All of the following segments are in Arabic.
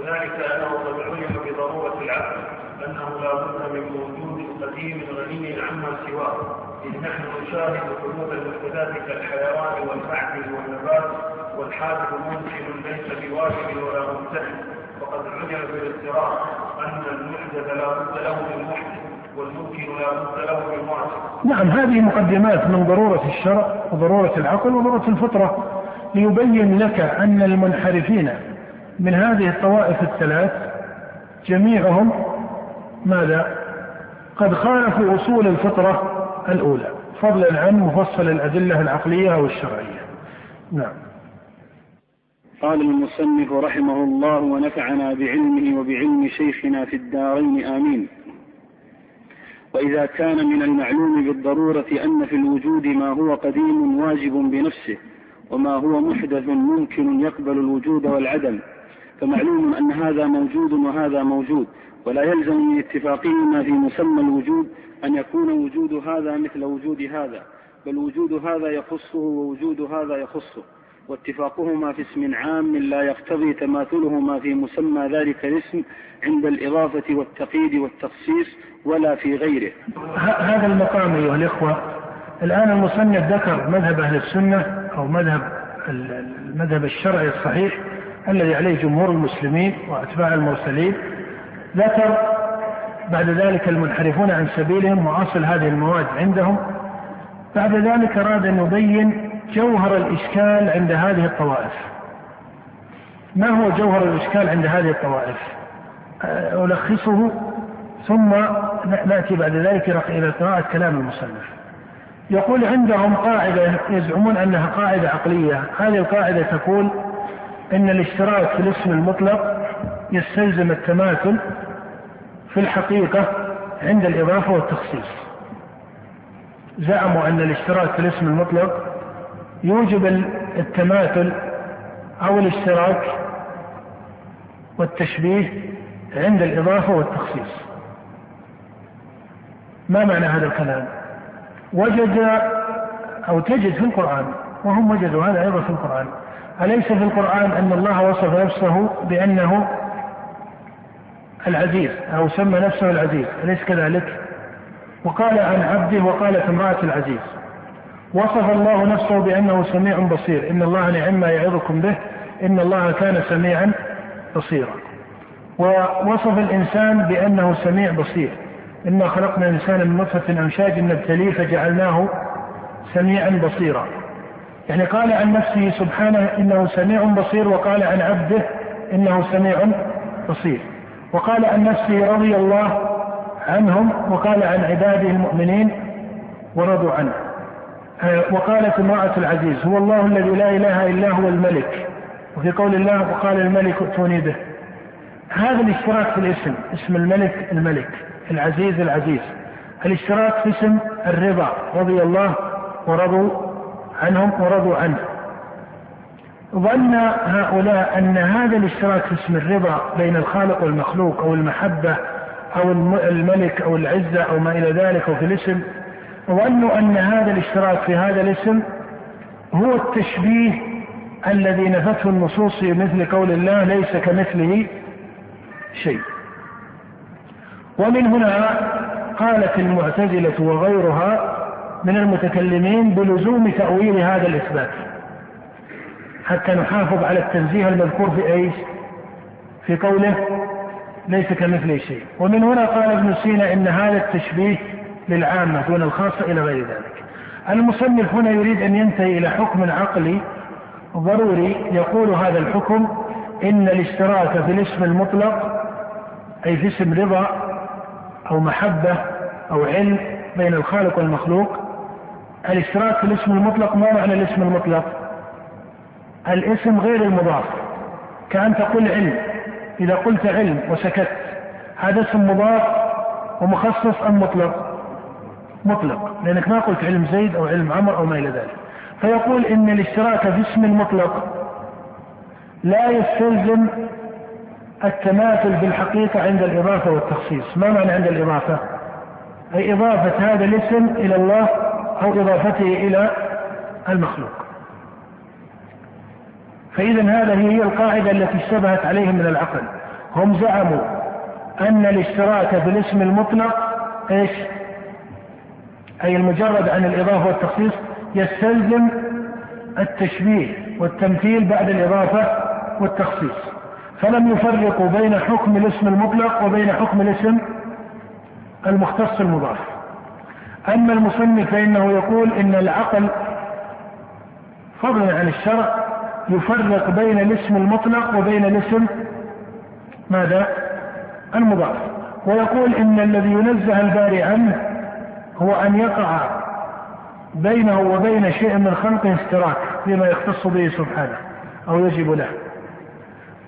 وذلك أنه قد علم بضرورة العقل أنه لا بد من وجود قديم غني عما سواه. إذ نحن نشاهد حدوث المحدثات كالحيوان والمعدن والنبات والحادث ممكن ليس بواجب ولا ممتنع. وقد علم بالاضطرار أن المحدث لا بد له من محدث والممكن له من نعم هذه مقدمات من ضرورة الشرع وضرورة العقل وضرورة الفطرة ليبين لك أن المنحرفين من هذه الطوائف الثلاث جميعهم ماذا؟ قد خالفوا أصول الفطرة الأولى فضلا عن مفصل الأدلة العقلية أو الشرعية نعم. قال المصنف رحمه الله ونفعنا بعلمه وبعلم شيخنا في الدارين آمين. وإذا كان من المعلوم بالضرورة أن في الوجود ما هو قديم واجب بنفسه وما هو محدث ممكن يقبل الوجود والعدم. فمعلوم أن هذا موجود وهذا موجود ولا يلزم من اتفاقهما في مسمى الوجود أن يكون وجود هذا مثل وجود هذا بل وجود هذا يخصه ووجود هذا يخصه. واتفاقهما في اسم عام لا يقتضي تماثلهما في مسمى ذلك الاسم عند الإضافة والتقييد والتخصيص ولا في غيره. هذا المقام أيها الإخوة. الآن المصنف ذكر مذهب أهل السنة أو مذهب المذهب الشرعي الصحيح الذي عليه جمهور المسلمين وأتباع المرسلين. ذكر بعد ذلك المنحرفون عن سبيلهم وأصل هذه المواد عندهم. بعد ذلك أراد أن يبين جوهر الإشكال عند هذه الطوائف. ما هو جوهر الإشكال عند هذه الطوائف؟ ألخصه ثم نأتي بعد ذلك إلى قراءة كلام المصنف. يقول عندهم قاعدة يزعمون أنها قاعدة عقلية. هذه القاعدة تقول أن الاشتراك في الاسم المطلق يستلزم التماثل في الحقيقة عند الإضافة والتخصيص. زعموا أن الاشتراك في الاسم المطلق يوجب التماثل أو الاشتراك والتشبيه عند الإضافة والتخصيص. ما معنى هذا الكلام؟ وجد أو تجد في القرآن وهم وجدوا هذا أيضا في القرآن أليس في القرآن أن الله وصف نفسه بأنه العزيز أو سمى نفسه العزيز أليس كذلك؟ وقال عن عبده وقالت امرأة العزيز وصف الله نفسه بأنه سميع بصير إن الله نعم ما يعظكم به إن الله كان سميعا بصيرا. ووصف الإنسان بأنه سميع بصير إنا خلقنا الإنسان من نطفة أمشاج نبتليه فجعلناه سميعا بصيرا. يعني قال عن نفسه سبحانه إنه سميع بصير وقال عن عبده إنه سميع بصير. وقال عن نفسه رضي الله عنهم وقال عن عباده المؤمنين ورضوا عنه. آه، وقالت امرأة العزيز هو الله الذي لا إله إلا هو الملك. وفي قول الله وقال الملك ائتوني به. هذا الاشتراك في الاسم اسم الملك الملك العزيز العزيز. الاشتراك في اسم الرضا رضي الله ورضوا عنهم ورضوا عنه. ظن هؤلاء أن هذا الاشتراك في اسم الرضا بين الخالق والمخلوق أو المحبة أو الملك أو العزة أو ما إلى ذلك أو في الاسم ظنوا أن هذا الاشتراك في هذا الاسم هو التشبيه الذي نفته النصوص مثل قول الله ليس كمثله شيء. ومن هنا قالت المعتزلة وغيرها من المتكلمين بلزوم تأويل هذا الإثبات. حتى نحافظ على التنزيه المذكور في إيش؟ في قوله ليس كمثله شيء. ومن هنا قال ابن سينا إن هذا التشبيه للعامة دون الخاصة إلى غير ذلك. المصنف هنا يريد أن ينتهي إلى حكم عقلي ضروري يقول هذا الحكم إن الاشتراك في الاسم المطلق أي في اسم رضا أو محبة أو علم بين الخالق والمخلوق الاشتراك في الاسم المطلق ما معنى الاسم المطلق؟ الاسم غير المضاف. كأن تقول علم. إذا قلت علم وسكت هذا اسم مضاف ومخصص أم مطلق؟ مطلق. لأنك ما قلت علم زيد أو علم عمر أو ما إلى ذلك. فيقول إن الاشتراك في اسم المطلق لا يستلزم التماثل بالحقيقة عند الإضافة والتخصيص. ما معنى عند الإضافة؟ أي إضافة هذا الاسم إلى الله أو إضافته إلى المخلوق. فإذا هذه هي القاعدة التي اشتبهت عليهم من العقل. هم زعموا أن الاشتراك بالاسم المطلق إيش؟ أي المجرد عن الإضافة والتخصيص يستلزم التشبيه والتمثيل بعد الإضافة والتخصيص. فلم يفرقوا بين حكم الاسم المطلق وبين حكم الاسم المختص المضاف. أما المصنف فإنه يقول إن العقل فضلا عن الشرع يفرق بين الاسم المطلق وبين الاسم ماذا؟ المضاف ويقول إن الذي ينزه الباري عنه هو أن يقع بينه وبين شيء من خلقه اشتراك فيما يختص به سبحانه أو يجب له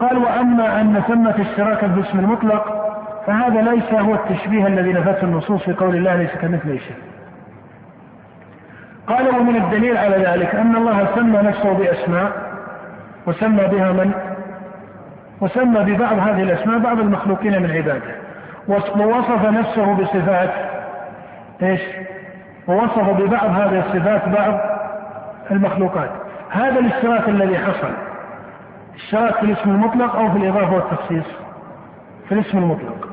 قال وأما أن ثمة اشتراكا في الاسم المطلق فهذا ليس هو التشبيه الذي نفته النصوص في قول الله ليس كمثله شيء. قال ومن الدليل على ذلك أن الله سمى نفسه بأسماء وسمى بها من؟ وسمى ببعض هذه الأسماء بعض المخلوقين من عباده. ووصف نفسه بصفات إيش؟ ووصف ببعض هذه الصفات بعض المخلوقات. هذا الاشتراك الذي حصل اشتراك في الاسم المطلق أو في الإضافة والتخصيص في الاسم المطلق.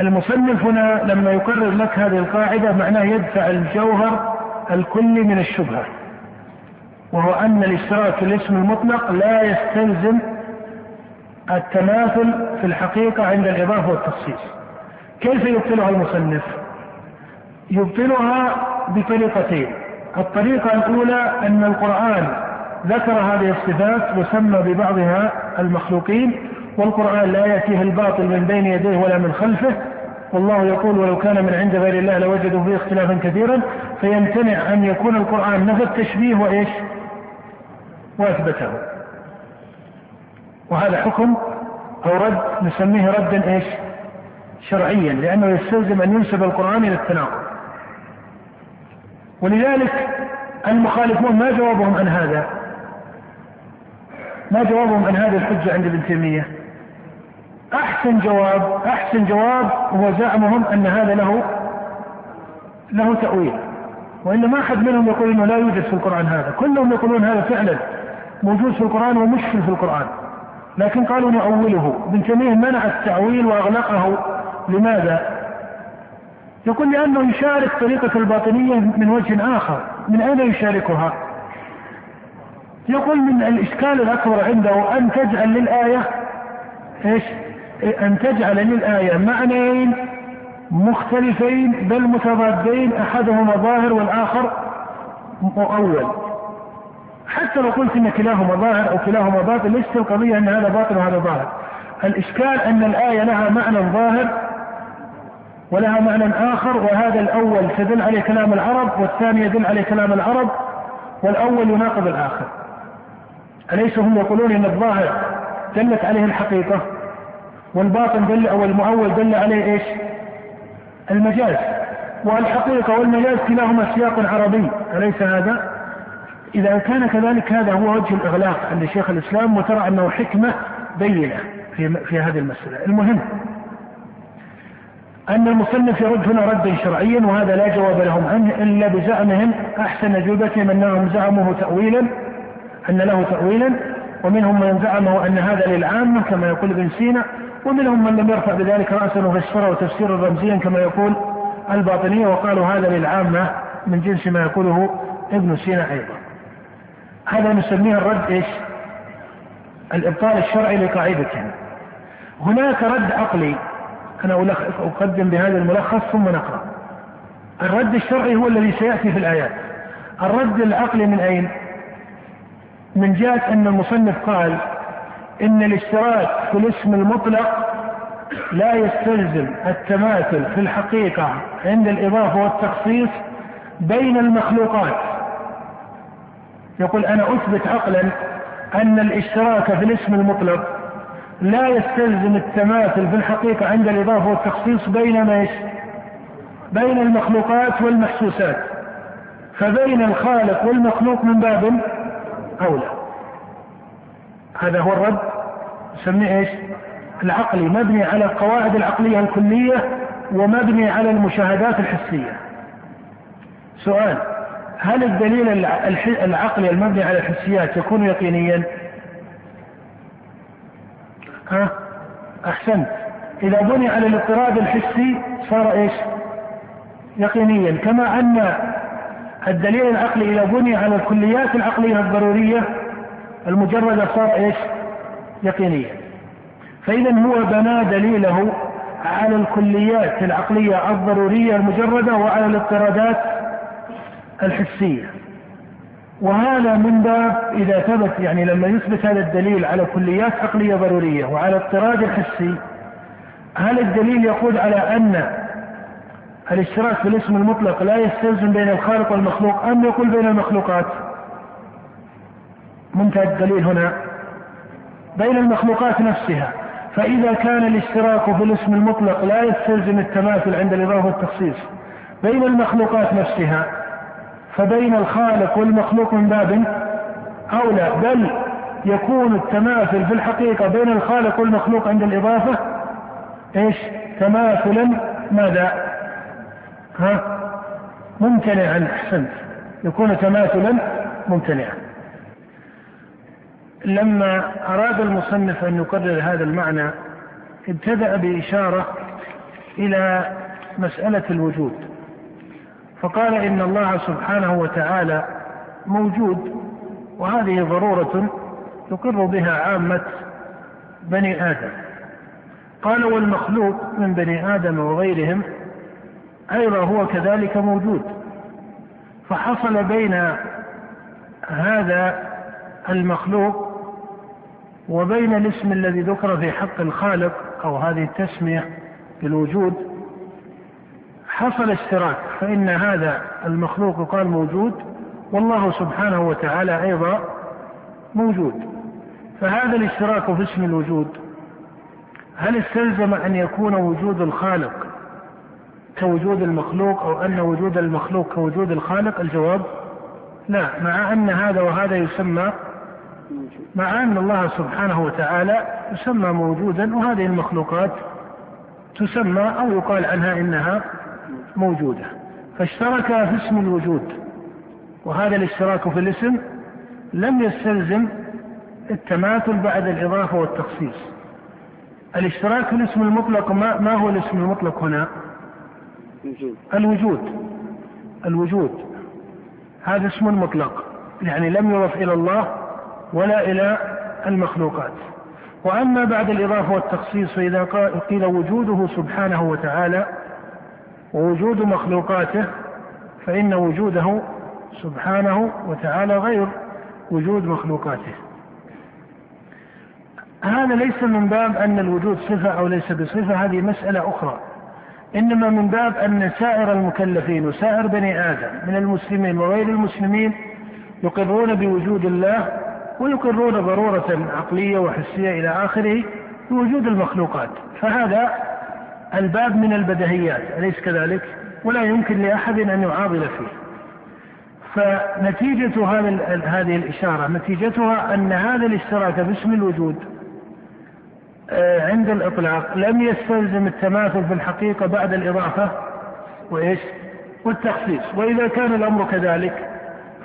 المصنف هنا لما يكرر لك هذه القاعدة معناه يدفع الجوهر الكلي من الشبهة وهو أن الإشتراك في الاسم المطلق لا يستلزم التماثل في الحقيقة عند الإضافة والتخصيص. كيف يبطلها المصنف؟ يبطلها بطريقتين. الطريقة الأولى أن القرآن ذكر هذه الصفات وسمى ببعضها المخلوقين والقرآن لا يأتيه الباطل من بين يديه ولا من خلفه. والله يقول ولو كان من عند غير الله لوجدوا فيه اختلافا كثيرا فيمتنع أن يكون القرآن نفى التشبيه وإيش؟ وأثبته. وهذا حكم أو رد نسميه ردا إيش؟ شرعيا لأنه يستلزم أن ينسب القرآن إلى التناقض. ولذلك المخالفون ما جوابهم عن هذا. ما جوابهم عن هذه الحجة عند ابن تيمية؟ أحسن جواب أحسن جواب هو زعمهم أن هذا له له تأويل. وإلا ما أحد منهم يقول أنه لا يوجد في القرآن هذا. كلهم يقولون هذا فعلا موجود في القرآن ومشكل في القرآن. لكن قالوا نؤوله. ابن تيمية منع التأويل وأغلقه. لماذا؟ يقول لأنه يشارك طريقة الباطنية من وجه آخر. من أين يشاركها؟ يقول من الإشكال الأكبر عنده أن تجعل للآية إيش؟ أن تجعل للآية معنيين مختلفين بل متضادين أحدهما ظاهر والآخر مؤول. حتى لو قلت إن كلاهما ظاهر أو كلاهما باطل ليست القضية إن هذا باطل وهذا ظاهر. الإشكال أن الآية لها معنى ظاهر ولها معنى آخر وهذا الأول تدل عليه كلام العرب والثاني يدل عليه كلام العرب والأول يناقض الآخر. أليس هم يقولون أن الظاهر دلت عليه الحقيقة؟ والباطن دل أو المؤول دل عليه إيش؟ المجاز. والحقيقة والمجاز كلاهما سياق عربي أليس هذا؟ إذا كان كذلك هذا هو وجه الإغلاق عند شيخ الإسلام وترى أنه حكمة بينة في, في هذه المسألة. المهم أن المصنف يرد هنا ردا شرعيا وهذا لا جواب لهم عنه إلا بزعمهم أحسن أجوبتهم أنهم زعموه تأويلا أن له تأويلا ومنهم من زعمه أن هذا للعامة كما يقول ابن سينا ومنهم من لم يرفع بذلك رأسا وفسره تفسيرا رمزيا كما يقول الباطنية وقالوا هذا للعامة من جنس ما يقوله ابن سينا أيضا. هذا نسميه الرد إيش؟ الإبطال الشرعي لقاعدتهم هناك رد عقلي. أنا أقدم بهذا الملخص ثم نقرأ. الرد الشرعي هو الذي سيأتي في الآيات. الرد العقلي من أين؟ من جهة أن المصنف قال إن الاشتراك في الاسم المطلق لا يستلزم التماثل في الحقيقة عند الإضافة والتخصيص بين المخلوقات يقول أنا أثبت عقلا أن الاشتراك في الاسم المطلق لا يستلزم التماثل في الحقيقة عند الإضافة والتخصيص بين إيش؟ بين المخلوقات والمحسوسات فبين الخالق والمخلوق من باب أولى هذا هو الرد. نسميه إيش؟ العقلي. مبني على القواعد العقلية الكلية ومبني على المشاهدات الحسية. سؤال هل الدليل العقلي المبني على الحسيات يكون يقينيا؟ ها؟ أحسنت. إذا بني على الاضطراد الحسي صار إيش؟ يقينيا. كما أن الدليل العقلي إذا بني على الكليات العقلية الضرورية المجردة صار إيش؟ يقينيا فإذا هو بنى دليله على الكليات العقلية الضرورية المجردة وعلى الاضطرادات الحسية. وهذا من باب إذا ثبت يعني لما يثبت هذا الدليل على كليات عقلية ضرورية وعلى اضطراد الحسي هل الدليل يقول على أن الاشتراك في الاسم المطلق لا يستلزم بين الخالق والمخلوق أم يقول بين المخلوقات؟ منتهى الدليل هنا بين المخلوقات نفسها فإذا كان الاشتراك في الاسم المطلق لا يستلزم التماثل عند الإضافة والتخصيص بين المخلوقات نفسها فبين الخالق والمخلوق من باب أولى بل يكون التماثل في الحقيقة بين الخالق والمخلوق عند الإضافة إيش؟ تماثلا ماذا؟ ها؟ ممتنعا أحسنت يكون تماثلا ممتنعا لما أراد المصنف أن يقرر هذا المعنى ابتدأ بإشارة إلى مسألة الوجود. فقال إن الله سبحانه وتعالى موجود وهذه ضرورة يقر بها عامة بني آدم. قال والمخلوق من بني آدم وغيرهم أيضا هو كذلك موجود. فحصل بين هذا المخلوق وبين الاسم الذي ذكر في حق الخالق أو هذه التسمية بالوجود حصل اشتراك فإن هذا المخلوق قال موجود والله سبحانه وتعالى أيضا موجود. فهذا الاشتراك في اسم الوجود هل استلزم أن يكون وجود الخالق كوجود المخلوق أو أن وجود المخلوق كوجود الخالق؟ الجواب لا مع أن هذا وهذا يسمى مع أن الله سبحانه وتعالى يسمى موجودا وهذه المخلوقات تسمى أو يقال عنها إنها موجودة. فاشترك في اسم الوجود وهذا الاشتراك في الاسم لم يستلزم التماثل بعد الإضافة والتخصيص. الاشتراك في الاسم المطلق ما, ما هو الاسم المطلق هنا؟ الوجود. الوجود. هذا اسم مطلق يعني لم يضف إلى الله ولا إلى المخلوقات. وأما بعد الإضافة والتخصيص فإذا قيل وجوده سبحانه وتعالى ووجود مخلوقاته فإن وجوده سبحانه وتعالى غير وجود مخلوقاته. هذا ليس من باب أن الوجود صفة أو ليس بصفة هذه مسألة أخرى. إنما من باب أن سائر المكلفين وسائر بني آدم من المسلمين وغير المسلمين يقرون بوجود الله ويقرون ضرورة عقلية وحسية إلى آخره بوجود المخلوقات فهذا الباب من البدهيات أليس كذلك؟ ولا يمكن لأحد أن يعاضل فيه فنتيجة هذه الإشارة نتيجتها أن هذا الاشتراك باسم الوجود آه، عند الإطلاق لم يستلزم التماثل في الحقيقة بعد الإضافة وإيش؟ والتخصيص وإذا كان الأمر كذلك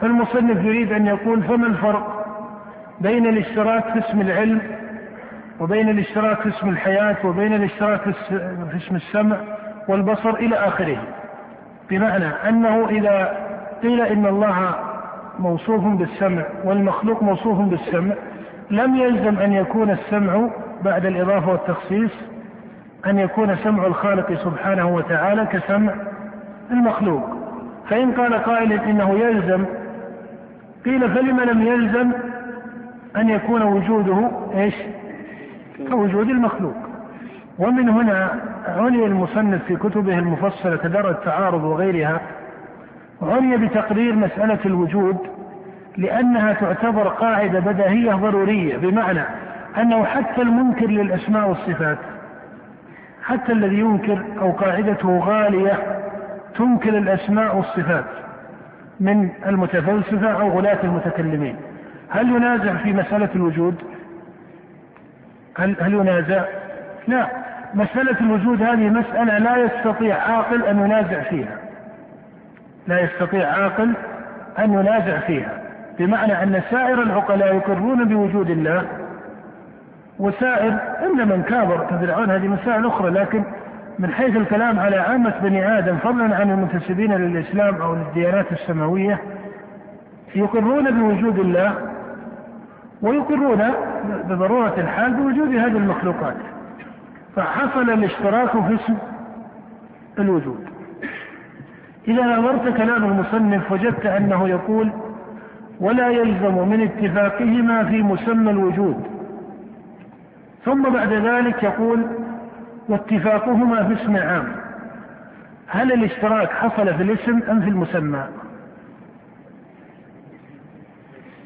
فالمصنف يريد أن يقول فما الفرق بين الاشتراك في اسم العلم وبين الاشتراك في اسم الحياة وبين الاشتراك في اسم السمع والبصر إلى آخره. بمعنى أنه إذا قيل إن الله موصوف بالسمع والمخلوق موصوف بالسمع لم يلزم أن يكون السمع بعد الإضافة والتخصيص أن يكون سمع الخالق سبحانه وتعالى كسمع المخلوق. فإن قال قائل إنه يلزم قيل فلم لم يلزم أن يكون وجوده إيش؟ كوجود المخلوق. ومن هنا عني المصنف في كتبه المفصلة كدر التعارض وغيرها عني بتقرير مسألة الوجود لأنها تعتبر قاعدة بديهية ضرورية بمعنى أنه حتى المنكر للأسماء والصفات حتى الذي ينكر أو قاعدته غالية تنكر الأسماء والصفات من المتفلسفة أو غلاة المتكلمين. هل ينازع في مسألة الوجود؟ هل هل ينازع؟ لا مسألة الوجود هذه مسألة لا يستطيع عاقل أن ينازع فيها لا يستطيع عاقل أن ينازع فيها بمعنى أن سائر العقلاء يقرون بوجود الله وسائر إلا من كابر كفرعون هذه مسائل أخرى لكن من حيث الكلام على عامة بني آدم فضلا عن المنتسبين للإسلام أو للديانات السماوية يقرون بوجود الله ويقرون بضرورة الحال بوجود هذه المخلوقات. فحصل الاشتراك في اسم الوجود. إذا نظرت كلام المصنف وجدت أنه يقول ولا يلزم من اتفاقهما في مسمى الوجود ثم بعد ذلك يقول واتفاقهما في اسم عام هل الاشتراك حصل في الاسم أم في المسمى؟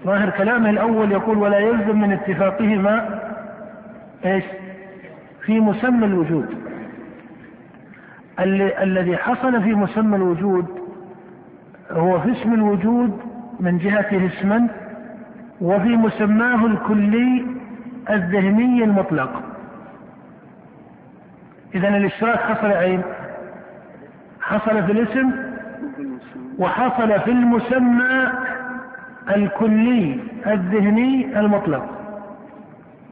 ظاهر كلامه الأول يقول ولا يلزم من اتفاقهما إيش في مسمى الوجود الذي حصل في مسمى الوجود هو في اسم الوجود من جهته اسما وفي مسماه الكلي الذهني المطلق إذا الاشتراك حصل أين؟ حصل في الاسم وحصل في المسمى الكلي الذهني المطلق.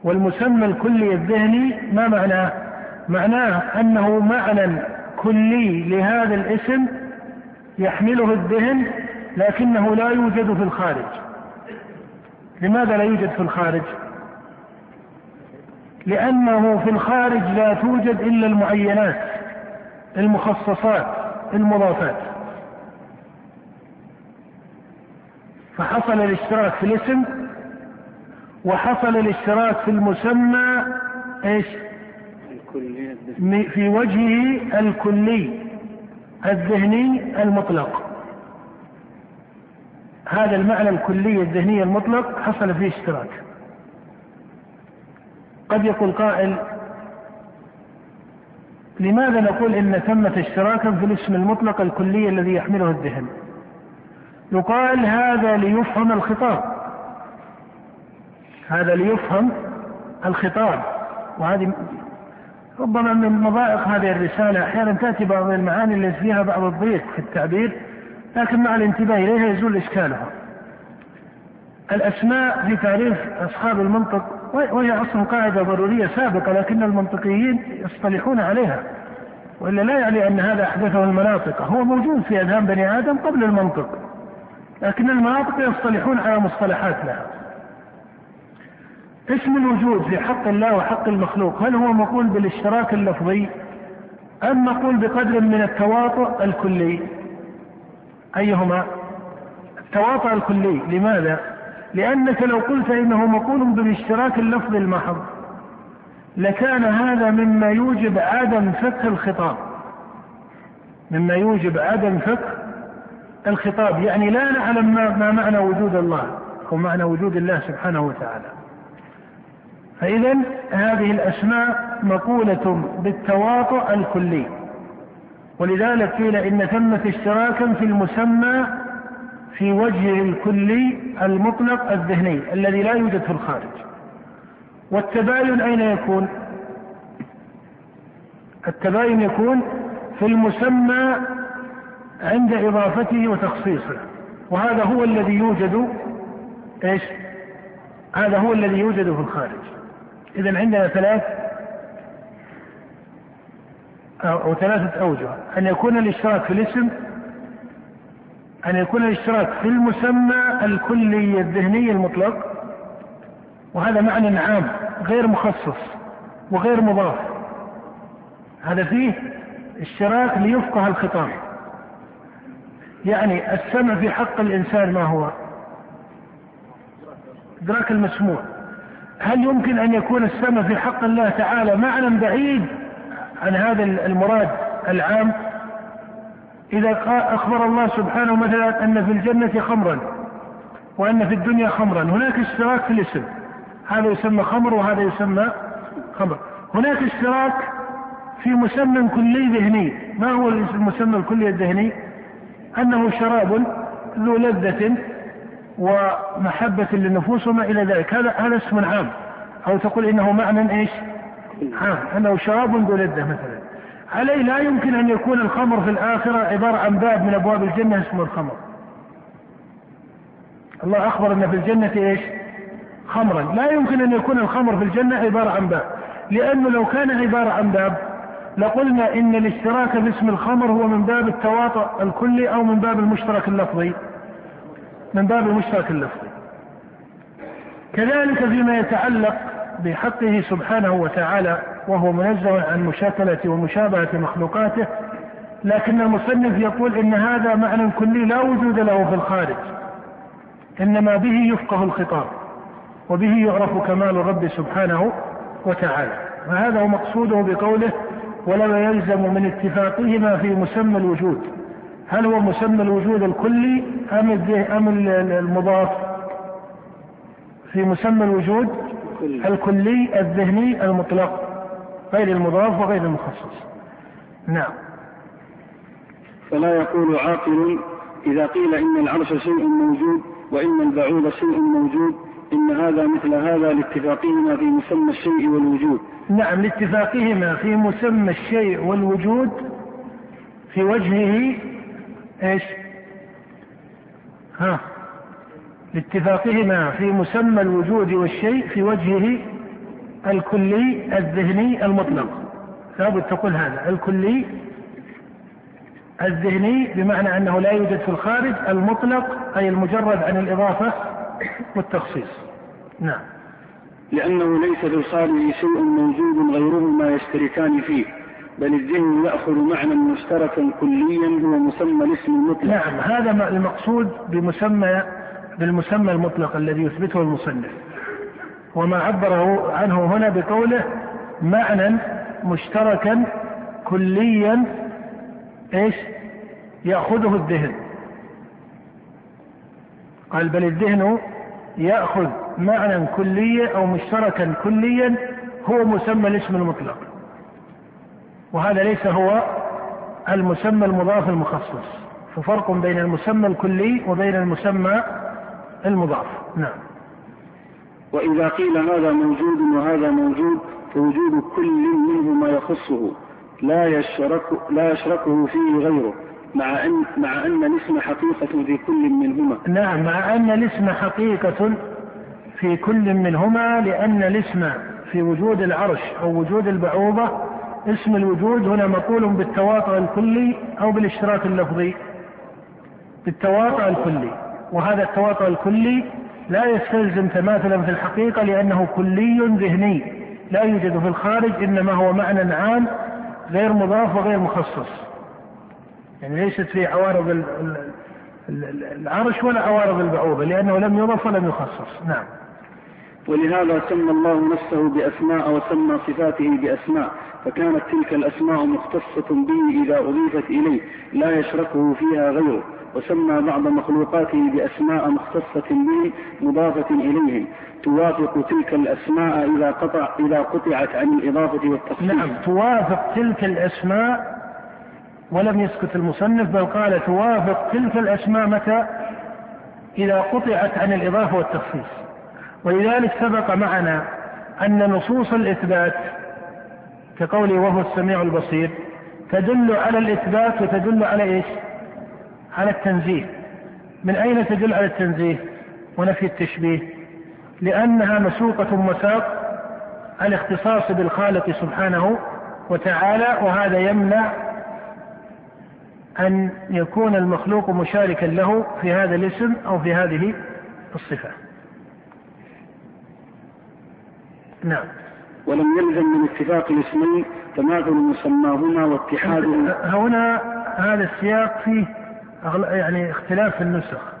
والمسمى الكلي الذهني ما معناه؟ معناه أنه معنى كلي لهذا الاسم يحمله الذهن لكنه لا يوجد في الخارج. لماذا لا يوجد في الخارج؟ لأنه في الخارج لا توجد إلا المعينات المخصصات المضافات. فحصل الاشتراك في الاسم وحصل الاشتراك في المسمى إيش؟ في وجهه الكلي الذهني المطلق. هذا المعنى الكلي الذهني المطلق حصل فيه اشتراك. قد يقول قائل لماذا نقول إن ثمة اشتراكا في الاسم المطلق الكلي الذي يحمله الذهن؟ يقال هذا ليفهم الخطاب. هذا ليفهم الخطاب. وهذه ربما من مضائق هذه الرسالة. أحيانا تأتي بعض المعاني التي فيها بعض الضيق في التعبير لكن مع الانتباه إليها يزول إشكالها. الأسماء في تعريف أصحاب المنطق وهي أصلا قاعدة ضرورية سابقة لكن المنطقيين يصطلحون عليها. وإلا لا يعني أن هذا أحدثه المناطق. هو موجود في أذهان بني آدم قبل المنطق. لكن المناطق يصطلحون على مصطلحات لها اسم الوجود في حق الله وحق المخلوق هل هو مقول بالاشتراك اللفظي أم مقول بقدر من التواطؤ الكلي؟ أيهما؟ التواطؤ الكلي لماذا؟ لأنك لو قلت إنه مقول بالاشتراك اللفظي المحض لكان هذا مما يوجب عدم فقه الخطاب. مما يوجب عدم فقه الخطاب يعني لا نعلم ما معنى وجود الله أو معنى وجود الله سبحانه وتعالى. فإذا هذه الأسماء مقولة بالتواطؤ الكلي. ولذلك قيل إن ثمة اشتراكا في المسمى في وجهه الكلي المطلق الذهني الذي لا يوجد في الخارج. والتباين أين يكون؟ التباين يكون في المسمى عند إضافته وتخصيصه. وهذا هو الذي يوجد إيش؟ هذا هو الذي يوجد في الخارج. إذا عندنا ثلاث أو ثلاثة أوجه. أن يكون الاشتراك في الاسم أن يكون الاشتراك في المسمى الكلي الذهني المطلق. وهذا معنى عام غير مخصص وغير مضاف. هذا فيه اشتراك ليفقه الخطاب. يعني السمع في حق الإنسان ما هو؟ إدراك المسموع. هل يمكن أن يكون السمع في حق الله تعالى معنى بعيد عن هذا المراد العام؟ إذا أخبر الله سبحانه مثلا أن في الجنة خمرا وأن في الدنيا خمرا. هناك اشتراك في الاسم. هذا يسمى خمر وهذا يسمى خمر. هناك اشتراك في مسمى كلي ذهني. ما هو المسمى الكلي الذهني؟ أنه شراب ذو لذة ومحبة للنفوس وما إلى ذلك. هذا هذا اسم عام. أو تقول إنه معنى إيش؟ عام. أنه شراب ذو لذة مثلا. عليه لا يمكن أن يكون الخمر في الآخرة عبارة عن باب من أبواب الجنة اسمه الخمر. الله أخبر أن في الجنة إيش؟ خمرا. لا يمكن أن يكون الخمر في الجنة عبارة عن باب. لأنه لو كان عبارة عن باب لقلنا إن الاشتراك باسم الخمر هو من باب التواطؤ الكلي أو من باب المشترك اللفظي. من باب المشترك اللفظي. كذلك فيما يتعلق بحقه سبحانه وتعالى وهو منزه عن مشاكلة ومشابهة مخلوقاته لكن المصنف يقول إن هذا معنى كلي لا وجود له في الخارج. إنما به يفقه الخطاب وبه يعرف كمال الرب سبحانه وتعالى. وهذا هو مقصوده بقوله ولو يلزم من اتفاقهما في مسمى الوجود. هل هو مسمى الوجود الكلي أم أم المضاف؟ في مسمى الوجود الكلي الذهني المطلق. غير المضاف وغير المخصص. نعم. فلا يقول عاقل إذا قيل إن العرش شيء موجود وإن البعوض شيء موجود. إن هذا مثل هذا لاتفاقهما في مسمى الشيء والوجود. نعم لاتفاقهما في مسمى الشيء والوجود في وجهه إيش؟ ها لاتفاقهما في مسمى الوجود والشيء في وجهه الكلي الذهني المطلق. لابد تقول هذا الكلي الذهني بمعنى أنه لا يوجد في الخارج المطلق أي المجرد عن الإضافة والتخصيص. نعم. لأنه ليس الخارج شيء موجود غيرهما يشتركان فيه بل الذهن يأخذ معنى مشتركا كليا هو مسمى الاسم المطلق. نعم هذا المقصود بمسمى بالمسمى المطلق الذي يثبته المصنف. وما عبره عنه هنا بقوله معنى مشتركا كليا إيش؟ يأخذه الذهن. قال بل الذهن يأخذ معنى كليا أو مشتركا كليا هو مسمى الاسم المطلق. وهذا ليس هو المسمى المضاف المخصص. ففرق بين المسمى الكلي وبين المسمى المضاف. نعم. وإذا قيل هذا موجود وهذا موجود فوجود كل منهما يخصه. لا يشرك لا يشركه فيه غيره. مع أن مع أن الاسم حقيقة في كل منهما. نعم مع أن الاسم حقيقة في كل منهما لأن الاسم في وجود العرش أو وجود البعوضة اسم الوجود هنا مقول بالتواطؤ الكلي أو بالاشتراك اللفظي. بالتواطؤ الكلي وهذا التواطؤ الكلي لا يستلزم تماثلا في الحقيقة لأنه كلي ذهني لا يوجد في الخارج إنما هو معنى عام غير مضاف وغير مخصص يعني ليست في عوارض العرش ولا عوارض البعوضة لأنه لم يضف ولم يخصص. نعم. ولهذا سمى الله نفسه بأسماء وسمى صفاته بأسماء فكانت تلك الأسماء مختصة به إذا أضيفت إليه لا يشركه فيها غيره. وسمى بعض مخلوقاته بأسماء مختصة به مضافة إليهم توافق تلك الأسماء إذا قطع إذا قطعت عن الإضافة والتخصيص. نعم توافق تلك الأسماء ولم يسكت المصنف بل قال توافق تلك الأسماء متى إذا قطعت عن الإضافة والتخصيص. ولذلك سبق معنا أن نصوص الإثبات كقوله وهو السميع البصير تدل على الإثبات وتدل على إيش؟ على التنزيه. من أين تدل على التنزيه ونفي التشبيه؟ لأنها مسوقة مساق الاختصاص بالخالق سبحانه وتعالى وهذا يمنع أن يكون المخلوق مشاركا له في هذا الاسم أو في هذه الصفة. نعم. ولم يلزم من اتفاق الاسمين تماثل مسماهما واتحادهما هنا هذا السياق فيه يعني اختلاف في النسخ.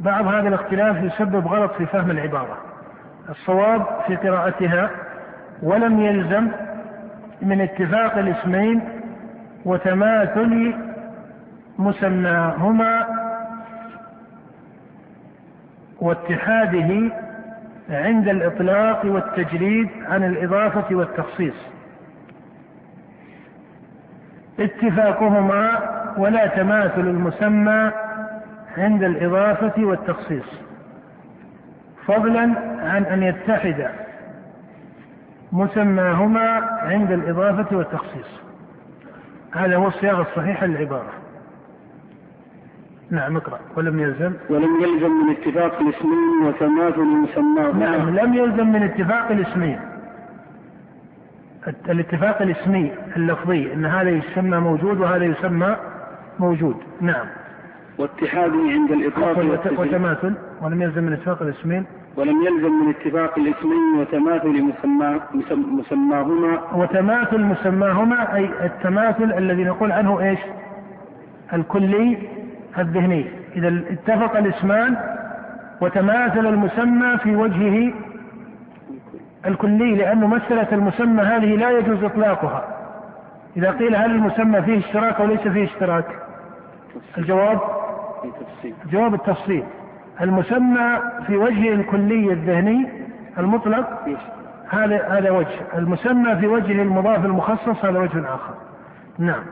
بعض هذا الاختلاف يسبب غلط في فهم العبارة. الصواب في قراءتها ولم يلزم من اتفاق الاسمين وتماثل مسماهما واتحاده عند الإطلاق والتجريد عن الإضافة والتخصيص. اتفاقهما ولا تماثل المسمى عند الإضافة والتخصيص. فضلا عن أن يتحد مسماهما عند الإضافة والتخصيص. هذا هو الصياغة الصحيحة للعبارة. نعم اقرأ. ولم يلزم؟ ولم يلزم من اتفاق الاسمين وتماثل مسماهما نعم لم يلزم من اتفاق الاسمين. الاتفاق الاسمي اللفظي إن هذا يسمى موجود وهذا يسمى موجود. نعم. واتحاده عند والتجريد وتماثل. ولم يلزم من اتفاق الاسمين؟ ولم يلزم من اتفاق الاسمين وتماثل مسمى مسم- مسماهما. وتماثل مسماهما أي التماثل الذي نقول عنه إيش؟ الكلي الذهني إذا اتفق الإسمان وتماثل المسمى في وجهه الكلي لأنه مسألة المسمى هذه لا يجوز إطلاقها. إذا قيل هل المسمى فيه اشتراك أو ليس فيه اشتراك؟ الجواب؟ جواب التفصيل. المسمى في وجهه الكلي الذهني المطلق هذا هذا وجه. المسمى في وجهه المضاف المخصص هذا وجه آخر. نعم.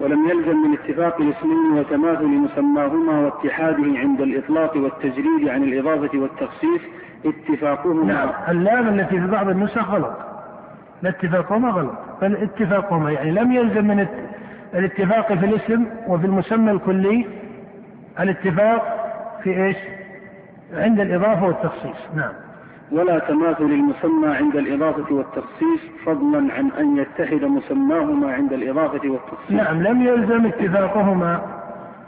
ولم يلزم من اتفاق الاسمين وتماثل مسماهما واتحاده عند الإطلاق والتجريد عن الإضافة والتخصيص اتفاقهما. نعم. اللام التي في بعض النسخ غلط. لا اتفاقهما غلط. بل اتفاقهما. يعني لم يلزم من الاتفاق في الاسم وفي المسمى الكلي الاتفاق في إيش؟ عند الإضافة والتخصيص. نعم. ولا تماثل المسمى عند الإضافة والتخصيص فضلا عن أن يتحد مسماهما عند الإضافة والتخصيص. نعم لم يلزم اتفاقهما.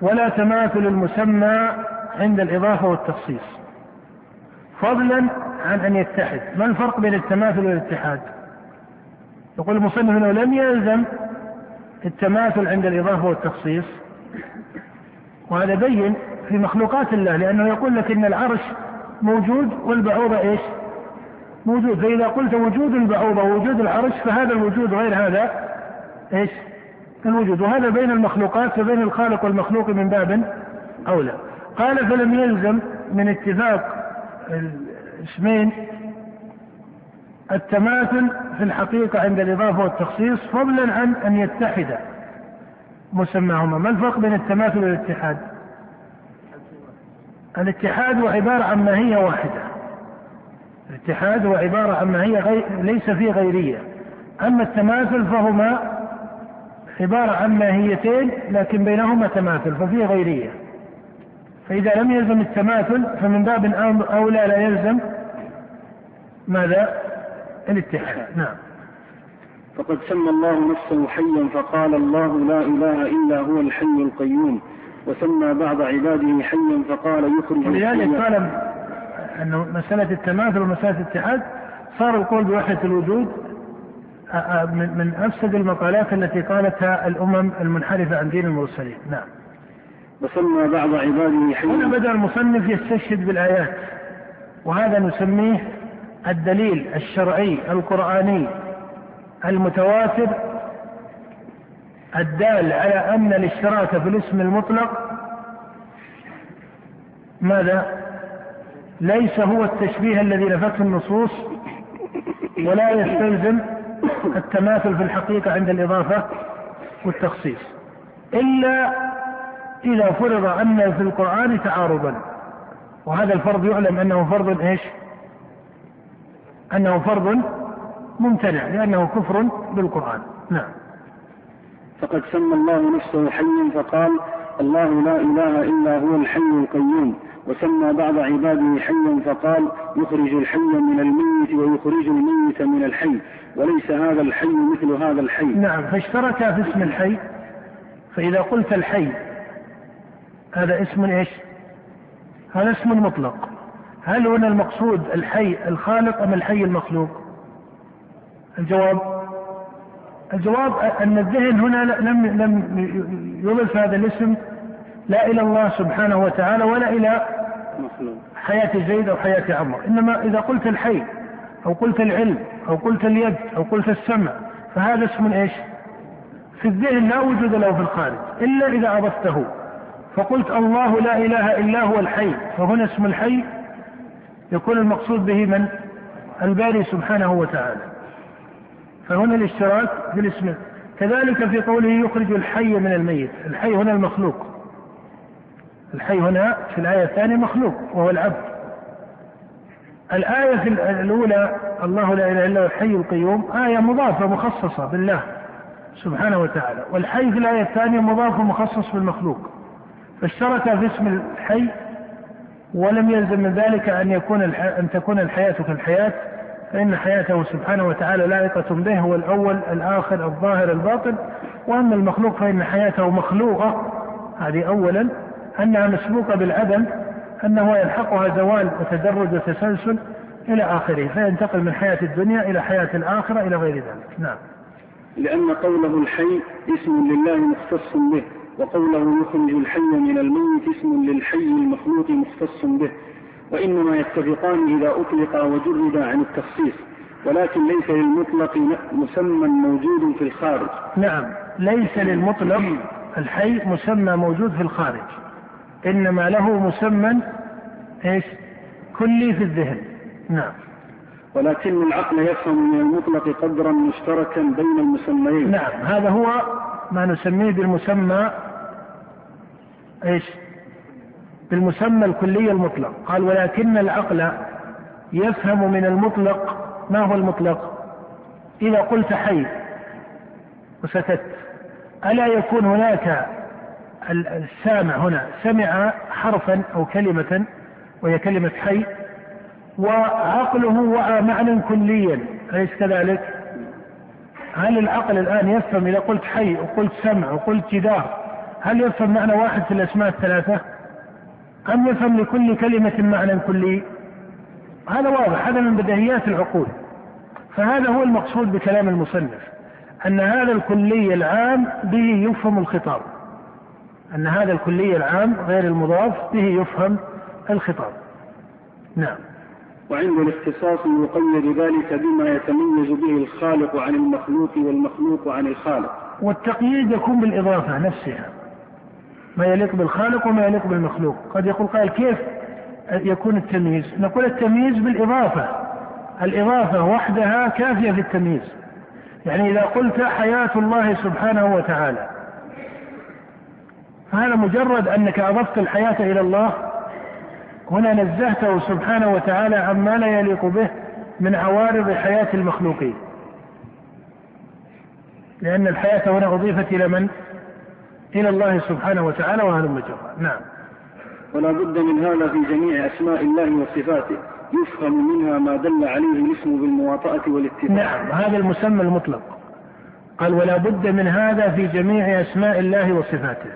ولا تماثل المسمى عند الإضافة والتخصيص. فضلا عن أن يتحد. ما الفرق بين التماثل والاتحاد؟ يقول المصنف أنه لم يلزم التماثل عند الإضافة والتخصيص. وهذا بين في مخلوقات الله لأنه يقول لك إن العرش موجود والبعوضة إيش؟ موجود. فإذا قلت وجود البعوضة ووجود العرش فهذا الوجود غير هذا إيش؟ الوجود. وهذا بين المخلوقات فبين الخالق والمخلوق من باب أولى. قال فلم يلزم من اتفاق الاسمين التماثل في الحقيقة عند الإضافة والتخصيص فضلا عن أن يتحد مسماهما. ما الفرق بين التماثل والاتحاد؟ الاتحاد هو عبارة عن ماهية واحدة. الاتحاد هو عبارة عن ماهية غير ليس فيه غيرية. أما التماثل فهما عبارة عن ماهيتين لكن بينهما تماثل ففيه غيرية. فإذا لم يلزم التماثل فمن باب أولى لا يلزم ماذا؟ الاتحاد. نعم. فقد سمى الله نفسه حيا فقال الله لا إله إلا هو الحي القيوم. وسمى بعض عباده حيا فقال يخرج ولذلك قال أنه مسألة التماثل ومسألة الاتحاد صار القول بوحدة الوجود من من أفسد المقالات التي قالتها الأمم المنحرفة عن دين المرسلين. نعم. وسمى بعض عباده هنا حيا بدأ المصنف يستشهد بالآيات وهذا نسميه الدليل الشرعي القرآني المتواتر الدال على أن الاشتراك في الاسم المطلق ماذا؟ ليس هو التشبيه الذي نفته النصوص ولا يستلزم التماثل في الحقيقة عند الإضافة والتخصيص. إلا إذا فرض أن في القرآن تعارضا. وهذا الفرض يعلم أنه فرض إيش؟ أنه فرض ممتنع لأنه كفر بالقرآن. نعم. فقد سمى الله نفسه حيا فقال الله لا إله إلا هو الحي القيوم وسمى بعض عباده حيا فقال يخرج الحي من الميت ويخرج الميت من الحي وليس هذا الحي مثل هذا الحي نعم فاشترك في اسم الحي فإذا قلت الحي هذا اسم إيش؟ هذا اسم مطلق هل هنا المقصود الحي الخالق أم الحي المخلوق؟ الجواب الجواب أن الذهن هنا لم لم يضف هذا الاسم لا إلى الله سبحانه وتعالى ولا إلى حياة زيد أو حياة عمر. إنما إذا قلت الحي أو قلت العلم أو قلت اليد أو قلت السمع فهذا اسم إيش؟ في الذهن لا وجود له في الخارج. إلا إذا أضفته فقلت الله لا إله إلا هو الحي. فهنا اسم الحي يكون المقصود به من؟ الباري سبحانه وتعالى. فهنا الاشتراك في الاسم. كذلك في قوله يخرج الحي من الميت. الحي هنا المخلوق. الحي هنا في الآية الثانية مخلوق وهو العبد. الآية في الأولى الله لا إله إلا هو الحي القيوم آية مضافة مخصصة بالله سبحانه وتعالى. والحي في الآية الثانية مضاف مخصص بالمخلوق. فاشترك في اسم الحي ولم يلزم من ذلك أن يكون أن تكون الحياة كالحياة. فإن حياته سبحانه وتعالى لائقة به هو الأول الآخر الظاهر الباطن. وأما المخلوق فإن حياته مخلوقة. هذه أولا. أنها مسبوقة بالعدم أنه يلحقها زوال وتدرج وتسلسل إلى آخره فينتقل من حياة الدنيا إلى حياة الآخرة إلى غير ذلك. نعم. لأن قوله الحي اسم لله مختص به وقوله يخرج الحي من الميت اسم للحي المخلوق مختص به. وإنما يتفقان إذا أطلقا وجردا عن التخصيص ولكن ليس للمطلق مسمى موجود في الخارج. نعم ليس للمطلق الحي مسمى موجود في الخارج إنما له مسمى إيش؟ كلي في الذهن. نعم. ولكن العقل يفهم من المطلق قدرا مشتركا بين المسميين. نعم هذا هو ما نسميه بالمسمى إيش؟ بالمسمى الكلي المطلق قال ولكن العقل يفهم من المطلق ما هو المطلق؟ إذا قلت حي وسكت ألا يكون هناك السامع هنا سمع حرفا أو كلمة وهي كلمة حي وعقله وعى معنى كليا أليس كذلك؟ هل العقل الآن يفهم إذا قلت حي وقلت سمع وقلت جدار هل يفهم معنى واحد في الأسماء الثلاثة؟ أم يفهم لكل كلمة معنى كلي؟ هذا واضح هذا من بديهيات العقول. فهذا هو المقصود بكلام المصنف أن هذا الكلي العام به يفهم الخطاب. أن هذا الكلي العام غير المضاف به يفهم الخطاب. نعم. وعند الاختصاص يقيد ذلك بما يتميز به الخالق عن المخلوق والمخلوق عن الخالق. والتقييد يكون بالإضافة نفسها. ما يليق بالخالق وما يليق بالمخلوق. قد يقول قال كيف يكون التمييز؟ نقول التمييز بالإضافة. الإضافة وحدها كافية في التمييز. يعني إذا قلت حياة الله سبحانه وتعالى فهذا مجرد أنك أضفت الحياة إلى الله هنا نزهته سبحانه وتعالى عما لا يليق به من عوارض حياة المخلوقين. لأن الحياة هنا أضيفت إلى من؟ إلى الله سبحانه وتعالى وهذا المجرد نعم. ولا بد من هذا في جميع أسماء الله وصفاته. يفهم منها ما دل عليه الاسم بالمواطأة والاتفاق نعم. هذا المسمى المطلق. قال ولا بد من هذا في جميع أسماء الله وصفاته.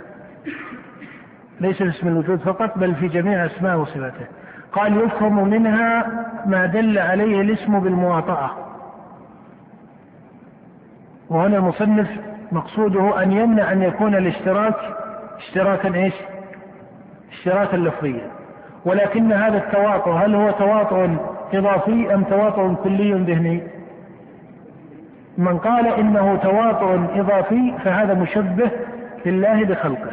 ليس في اسم الوجود فقط بل في جميع أسماء وصفاته. قال يفهم منها ما دل عليه الاسم بالمواطأة. وهنا المصنف مقصوده أن يمنع أن يكون الاشتراك اشتراكا إيش؟ اشتراكا لفظيا. ولكن هذا التواطؤ هل هو تواطؤ إضافي أم تواطؤ كلي ذهني؟ من قال إنه تواطؤ إضافي فهذا مشبه لله بخلقه.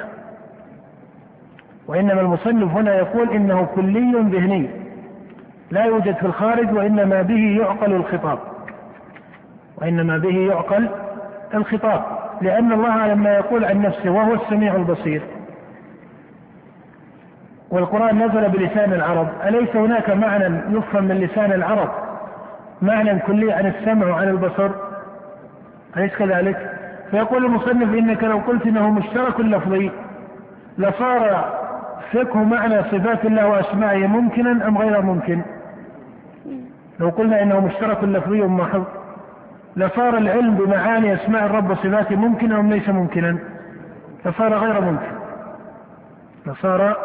وإنما المصنف هنا يقول إنه كلي ذهني. لا يوجد في الخارج وإنما به يعقل الخطاب. وإنما به يعقل الخطاب. لأن الله لما يقول عن نفسه وهو السميع البصير. والقرآن نزل بلسان العرب. أليس هناك معنى يفهم من لسان العرب؟ معنى كلي عن السمع وعن البصر؟ أليس كذلك؟ فيقول المصنف إنك لو قلت إنه مشترك لفظي لصار فقه معنى صفات الله وأسمائه ممكنا أم غير ممكن؟ لو قلنا إنه مشترك لفظي محض لصار العلم بمعاني أسماء الرب وصفاته ممكنا أم ليس ممكنا؟ لصار غير ممكن. لصار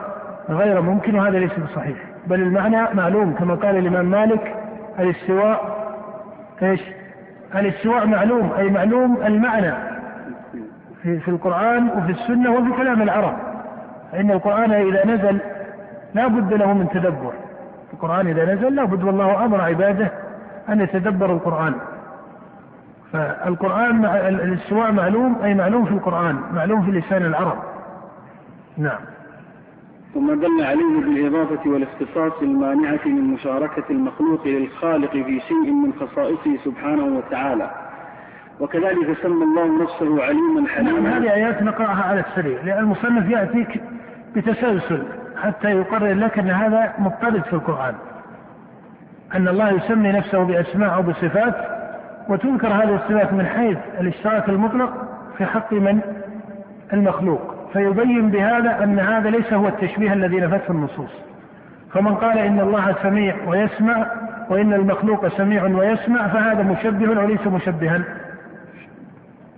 غير ممكن وهذا ليس بصحيح. بل المعنى معلوم كما قال الإمام مالك الاستواء إيش؟ الاستواء معلوم أي معلوم المعنى في, في القرآن وفي السنة وفي كلام العرب. فإن القرآن إذا نزل لا بد له من تدبر. القرآن إذا نزل لا بد والله أمر عباده أن يتدبروا القرآن. فالقرآن مع الاستواء معلوم أي معلوم في القرآن معلوم في لسان العرب. نعم. ثم دل عليه بالإضافة والاختصاص المانعة من مشاركة المخلوق للخالق في شيء من خصائصه سبحانه وتعالى. وكذلك سمى الله نفسه عليما حليما نعم هذه آيات نقرأها على السريع لأن المصنف يأتيك بتسلسل حتى يقرر لك أن هذا مضطرد في القرآن. أن الله يسمي نفسه بأسماء أو بصفات وتنكر هذه الصفات من حيث الاشتراك المطلق في حق من؟ المخلوق. فيبين بهذا أن هذا ليس هو التشبيه الذي نفته النصوص. فمن قال إن الله سميع ويسمع وإن المخلوق سميع ويسمع فهذا مشبه وليس مشبها.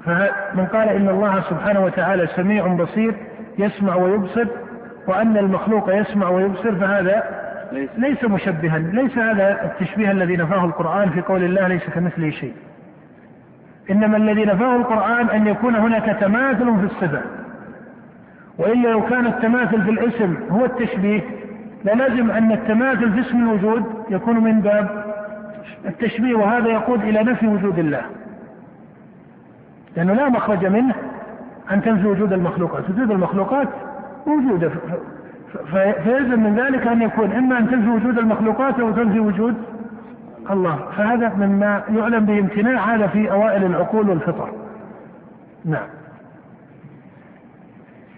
فمن قال إن الله سبحانه وتعالى سميع بصير يسمع ويبصر وأن المخلوق يسمع ويبصر فهذا ليس. مشبها ليس هذا التشبيه الذي نفاه القرآن في قول الله ليس كمثله شيء. إنما الذي نفاه القرآن أن يكون هناك تماثل في الصفة وإلا لو كان التماثل في الاسم هو التشبيه للازم أن التماثل في اسم الوجود يكون من باب التشبيه وهذا يقود إلى نفي وجود الله. لأنه لا مخرج منه أن تنفي وجود المخلوقات. وجود المخلوقات موجودة فيلزم من ذلك أن يكون إما أن تنفي وجود المخلوقات أو تنفي وجود الله. فهذا مما يعلم بامتناع هذا في أوائل العقول والفطر. نعم.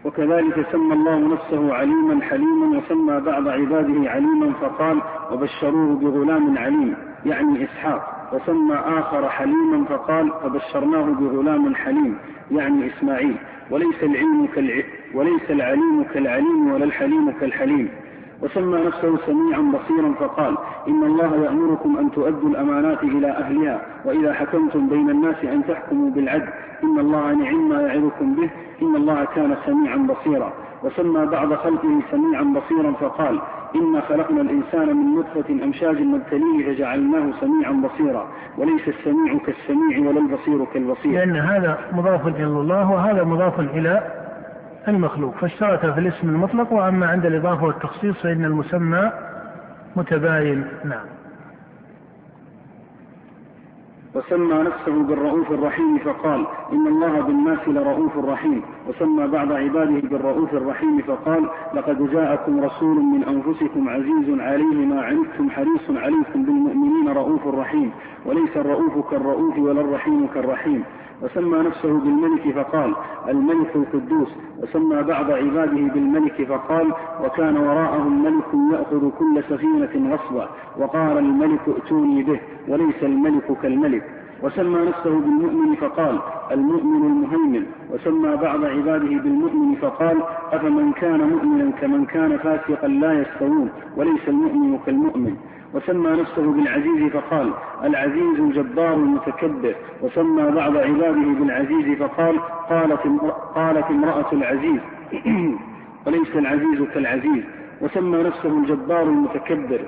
وكذلك سمى الله نفسه عليما حليما وسمى بعض عباده عليما فقال وبشروه بغلام عليم يعني إسحاق. وسمى آخر حليما فقال فبشرناه بغلام حليم يعني إسماعيل. وليس العلم كالع... وليس العليم كالعليم ولا الحليم كالحليم. وسمى نفسه سميعا بصيرا فقال إن الله يأمركم أن تؤدوا الأمانات إلى أهلها وإذا حكمتم بين الناس أن تحكموا بالعدل. إن الله نعم ما يعظكم به إن الله كان سميعا بصيرا. وسمى بعض خلقه سميعا بصيرا فقال إنا خلقنا الإنسان من نطفة أمشاج نبتليه فجعلناه سميعا بصيرا. وليس السميع كالسميع ولا البصير كالبصير. لأن هذا مضاف إلى الله وهذا مضاف إلى المخلوق فاشترط في الاسم المطلق وأما عند الإضافة والتخصيص فإن المسمى متباين. نعم. وسمى نفسه بالرؤوف الرحيم فقال إن الله بالناس لرؤوف رحيم وسمى بعض عباده بالرؤوف الرحيم فقال لقد جاءكم رسول من أنفسكم عزيز عليه ما عنتم حريص عليكم بالمؤمنين رؤوف رحيم وليس الرؤوف كالرؤوف ولا الرحيم كالرحيم. وسمى نفسه بالملك فقال الملك القدوس. وسمى بعض عباده بالملك فقال وكان وراءه ملك يأخذ كل سفينة غصبا وقال الملك ائتوني به وليس الملك كالملك. وسمى نفسه بالمؤمن فقال المؤمن المهيمن. وسمى بعض عباده بالمؤمن فقال أفمن كان مؤمنا كمن كان فاسقا لا يستوون وليس المؤمن كالمؤمن. وسمى نفسه بالعزيز فقال العزيز الجبار المتكبر. وسمى بعض عباده بالعزيز فقال قالت قالت امرأة العزيز. وليس العزيز كالعزيز. وسمى نفسه الجبار المتكبر.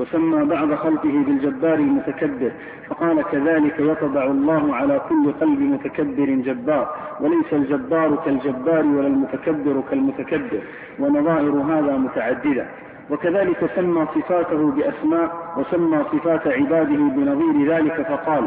وسمى بعض خلقه بالجبار المتكبر فقال كذلك يطبع الله على كل قلب متكبر جبار وليس الجبار كالجبار ولا المتكبر كالمتكبر ونظائر هذا متعددة. وكذلك سمى صفاته بأسماء وسمى صفات عباده بنظير ذلك فقال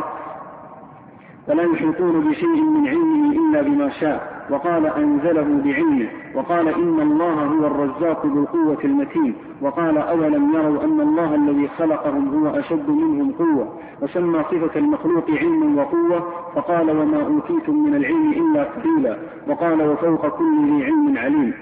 فلا يحيطون بشيء من علمه إلا بما شاء. وقال أنزله بعلمه وقال إن الله هو الرزاق ذو القوة المتين وقال أولم يروا أن الله الذي خلقهم هو أشد منهم قوة وسمى صفة المخلوق علما وقوة فقال وما أوتيتم من العلم إلا قليلا وقال وفوق كل ذي علم عليم.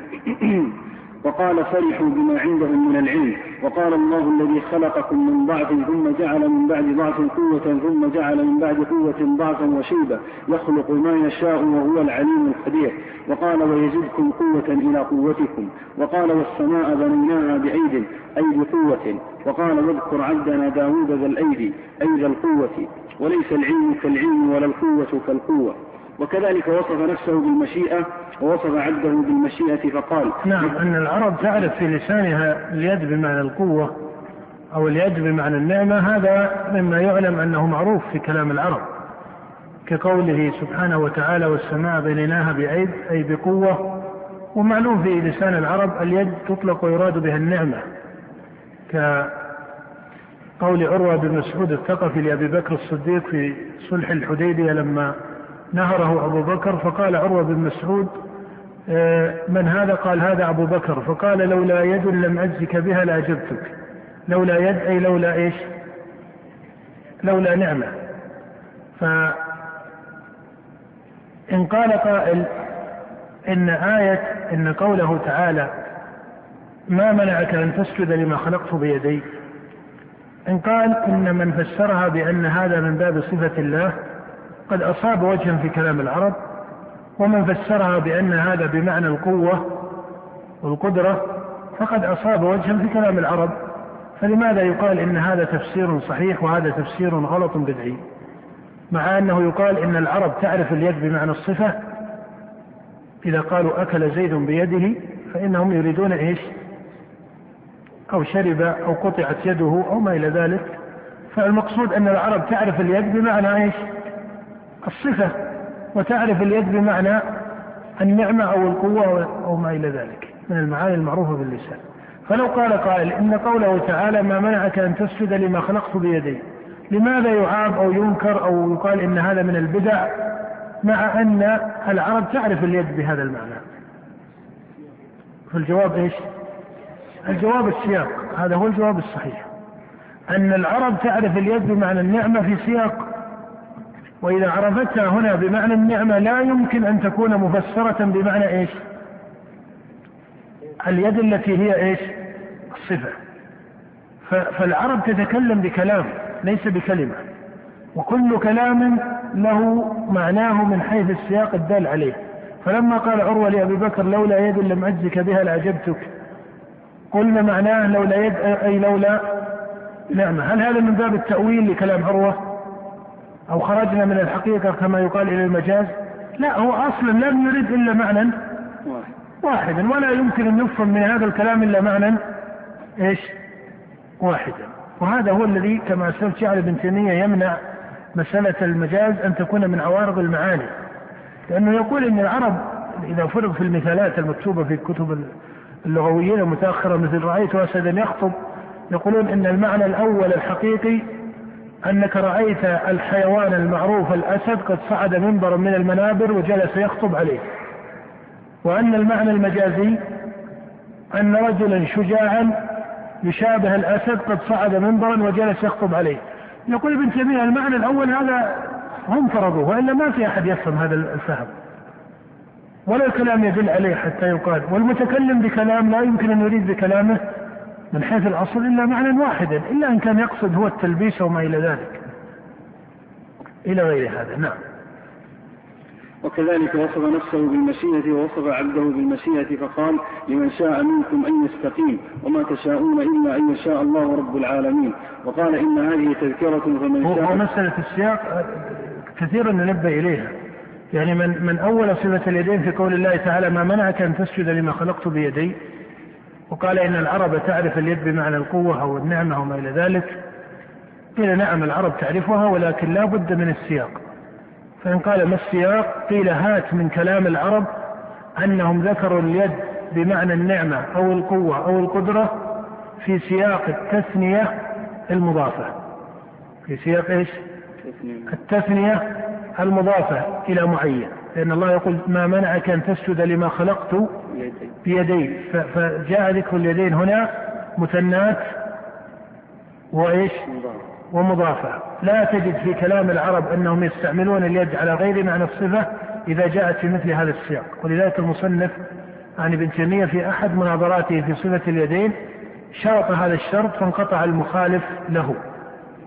وقال فرحوا بما عندهم من العلم. وقال الله الذي خلقكم من ضعف ثم جعل من بعد ضعف قوة ثم جعل من بعد قوة ضعفا وشيبة. يخلق ما يشاء وهو العليم القدير. وقال ويزدكم قوة إلى قوتكم. وقال والسماء بنيناها بأيد أي بقوة. وقال واذكر عبدنا داود ذا الأيدي أي ذا القوة. وليس العلم كالعلم ولا القوة كالقوة. وكذلك وصف نفسه بالمشيئة ووصف عبده بالمشيئة فقال نعم أن العرب تعرف في لسانها اليد بمعنى القوة أو اليد بمعنى النعمة هذا مما يعلم أنه معروف في كلام العرب كقوله سبحانه وتعالى والسماء بنيناها بعيد أي بقوة. ومعلوم في لسان العرب اليد تطلق ويراد بها النعمة كقول عروة بن مسعود الثقفي لأبي بكر الصديق في صلح الحديبية لما نهره أبو بكر فقال عروة بن مسعود آه، من هذا؟ قال هذا أبو بكر. فقال لولا يد لم أجزك بها لأجبتك. لولا يد أي لولا إيش؟ لولا نعمة. فإن قال قائل إن آية إن قوله تعالى ما منعك أن تسجد لما خلقت بيدي إن قال إن من فسرها بأن هذا من باب صفة الله قد أصاب وجها في كلام العرب ومن فسرها بأن هذا بمعنى القوة والقدرة فقد أصاب وجها في كلام العرب. فلماذا يقال إن هذا تفسير صحيح وهذا تفسير غلط بدعي؟ مع أنه يقال إن العرب تعرف اليد بمعنى الصفة إذا قالوا أكل زيد بيده فإنهم يريدون إيش؟ أو شرب أو قطعت يده أو ما إلى ذلك. فالمقصود أن العرب تعرف اليد بمعنى إيش؟ الصفة وتعرف اليد بمعنى النعمة أو القوة أو ما إلى ذلك من المعاني المعروفة باللسان. فلو قال قائل إن قوله تعالى ما منعك أن تسجد لما خلقت بيدي لماذا يعاب أو ينكر أو يقال إن هذا من البدع مع أن العرب تعرف اليد بهذا المعنى؟ فالجواب إيش؟ الجواب السياق هذا هو الجواب الصحيح. أن العرب تعرف اليد بمعنى النعمة في سياق وإذا عرفتها هنا بمعنى النعمة لا يمكن أن تكون مفسرة بمعنى إيش؟ اليد التي هي إيش؟ الصفة. فالعرب تتكلم بكلام ليس بكلمة. وكل كلام له معناه من حيث السياق الدال عليه. فلما قال عروة لأبي بكر لولا يد لم أجزك بها لأعجبتك قلنا معناه لولا يد أي لولا نعمة. هل هذا من باب التأويل لكلام عروة؟ أو خرجنا من الحقيقة كما يقال إلى المجاز؟ لا هو أصلا لم يرد إلا معنى واحدا ولا يمكن أن يفهم من هذا الكلام إلا معنى إيش؟ واحدا. وهذا هو الذي كما أسلفت شعر ابن تيمية يمنع مسألة المجاز أن تكون من عوارض المعاني. لأنه يقول أن العرب إذا فرغ في المثالات المكتوبة في كتب اللغويين المتأخرة مثل رأيت أسدا يخطب يقولون أن المعنى الأول الحقيقي أنك رأيت الحيوان المعروف الأسد قد صعد منبرا من المنابر وجلس يخطب عليه. وأن المعنى المجازي أن رجلا شجاعا يشابه الأسد قد صعد منبرا وجلس يخطب عليه. يقول ابن تيمية المعنى الأول هذا هم فرضوه وإلا ما في أحد يفهم هذا الفهم. ولا الكلام يدل عليه حتى يقال. والمتكلم بكلام لا يمكن أن يريد بكلامه من حيث الأصل إلا معنى واحدا إلا أن كان يقصد هو التلبيس وما إلى ذلك. إلى غير هذا نعم. وكذلك وصف نفسه بالمشيئة ووصف عبده بالمشيئة فقال لمن شاء منكم أن يستقيم وما تشاءون إلا أن يشاء الله رب العالمين. وقال إن هذه تذكرة فمن شاء هو مسألة السياق كثيرا ننبه إليها. يعني من من أول صفة اليدين في قول الله تعالى ما منعك أن تسجد لما خلقت بيدي وقال إن العرب تعرف اليد بمعنى القوة أو النعمة وما إلى ذلك. قيل نعم العرب تعرفها ولكن لا بد من السياق. فإن قال ما السياق قيل هات من كلام العرب أنهم ذكروا اليد بمعنى النعمة أو القوة أو القدرة في سياق التثنية المضافة. في سياق إيش؟ التثنية المضافة إلى معين. لأن الله يقول ما منعك أن تسجد لما خلقت بيدي فجاء ذكر اليدين هنا مثنات وإيش؟ ومضافة. لا تجد في كلام العرب أنهم يستعملون اليد على غير معنى الصفة إذا جاءت في مثل هذا السياق. ولذلك المصنف عن ابن تيمية في أحد مناظراته في صفة اليدين شرط هذا الشرط فانقطع المخالف له.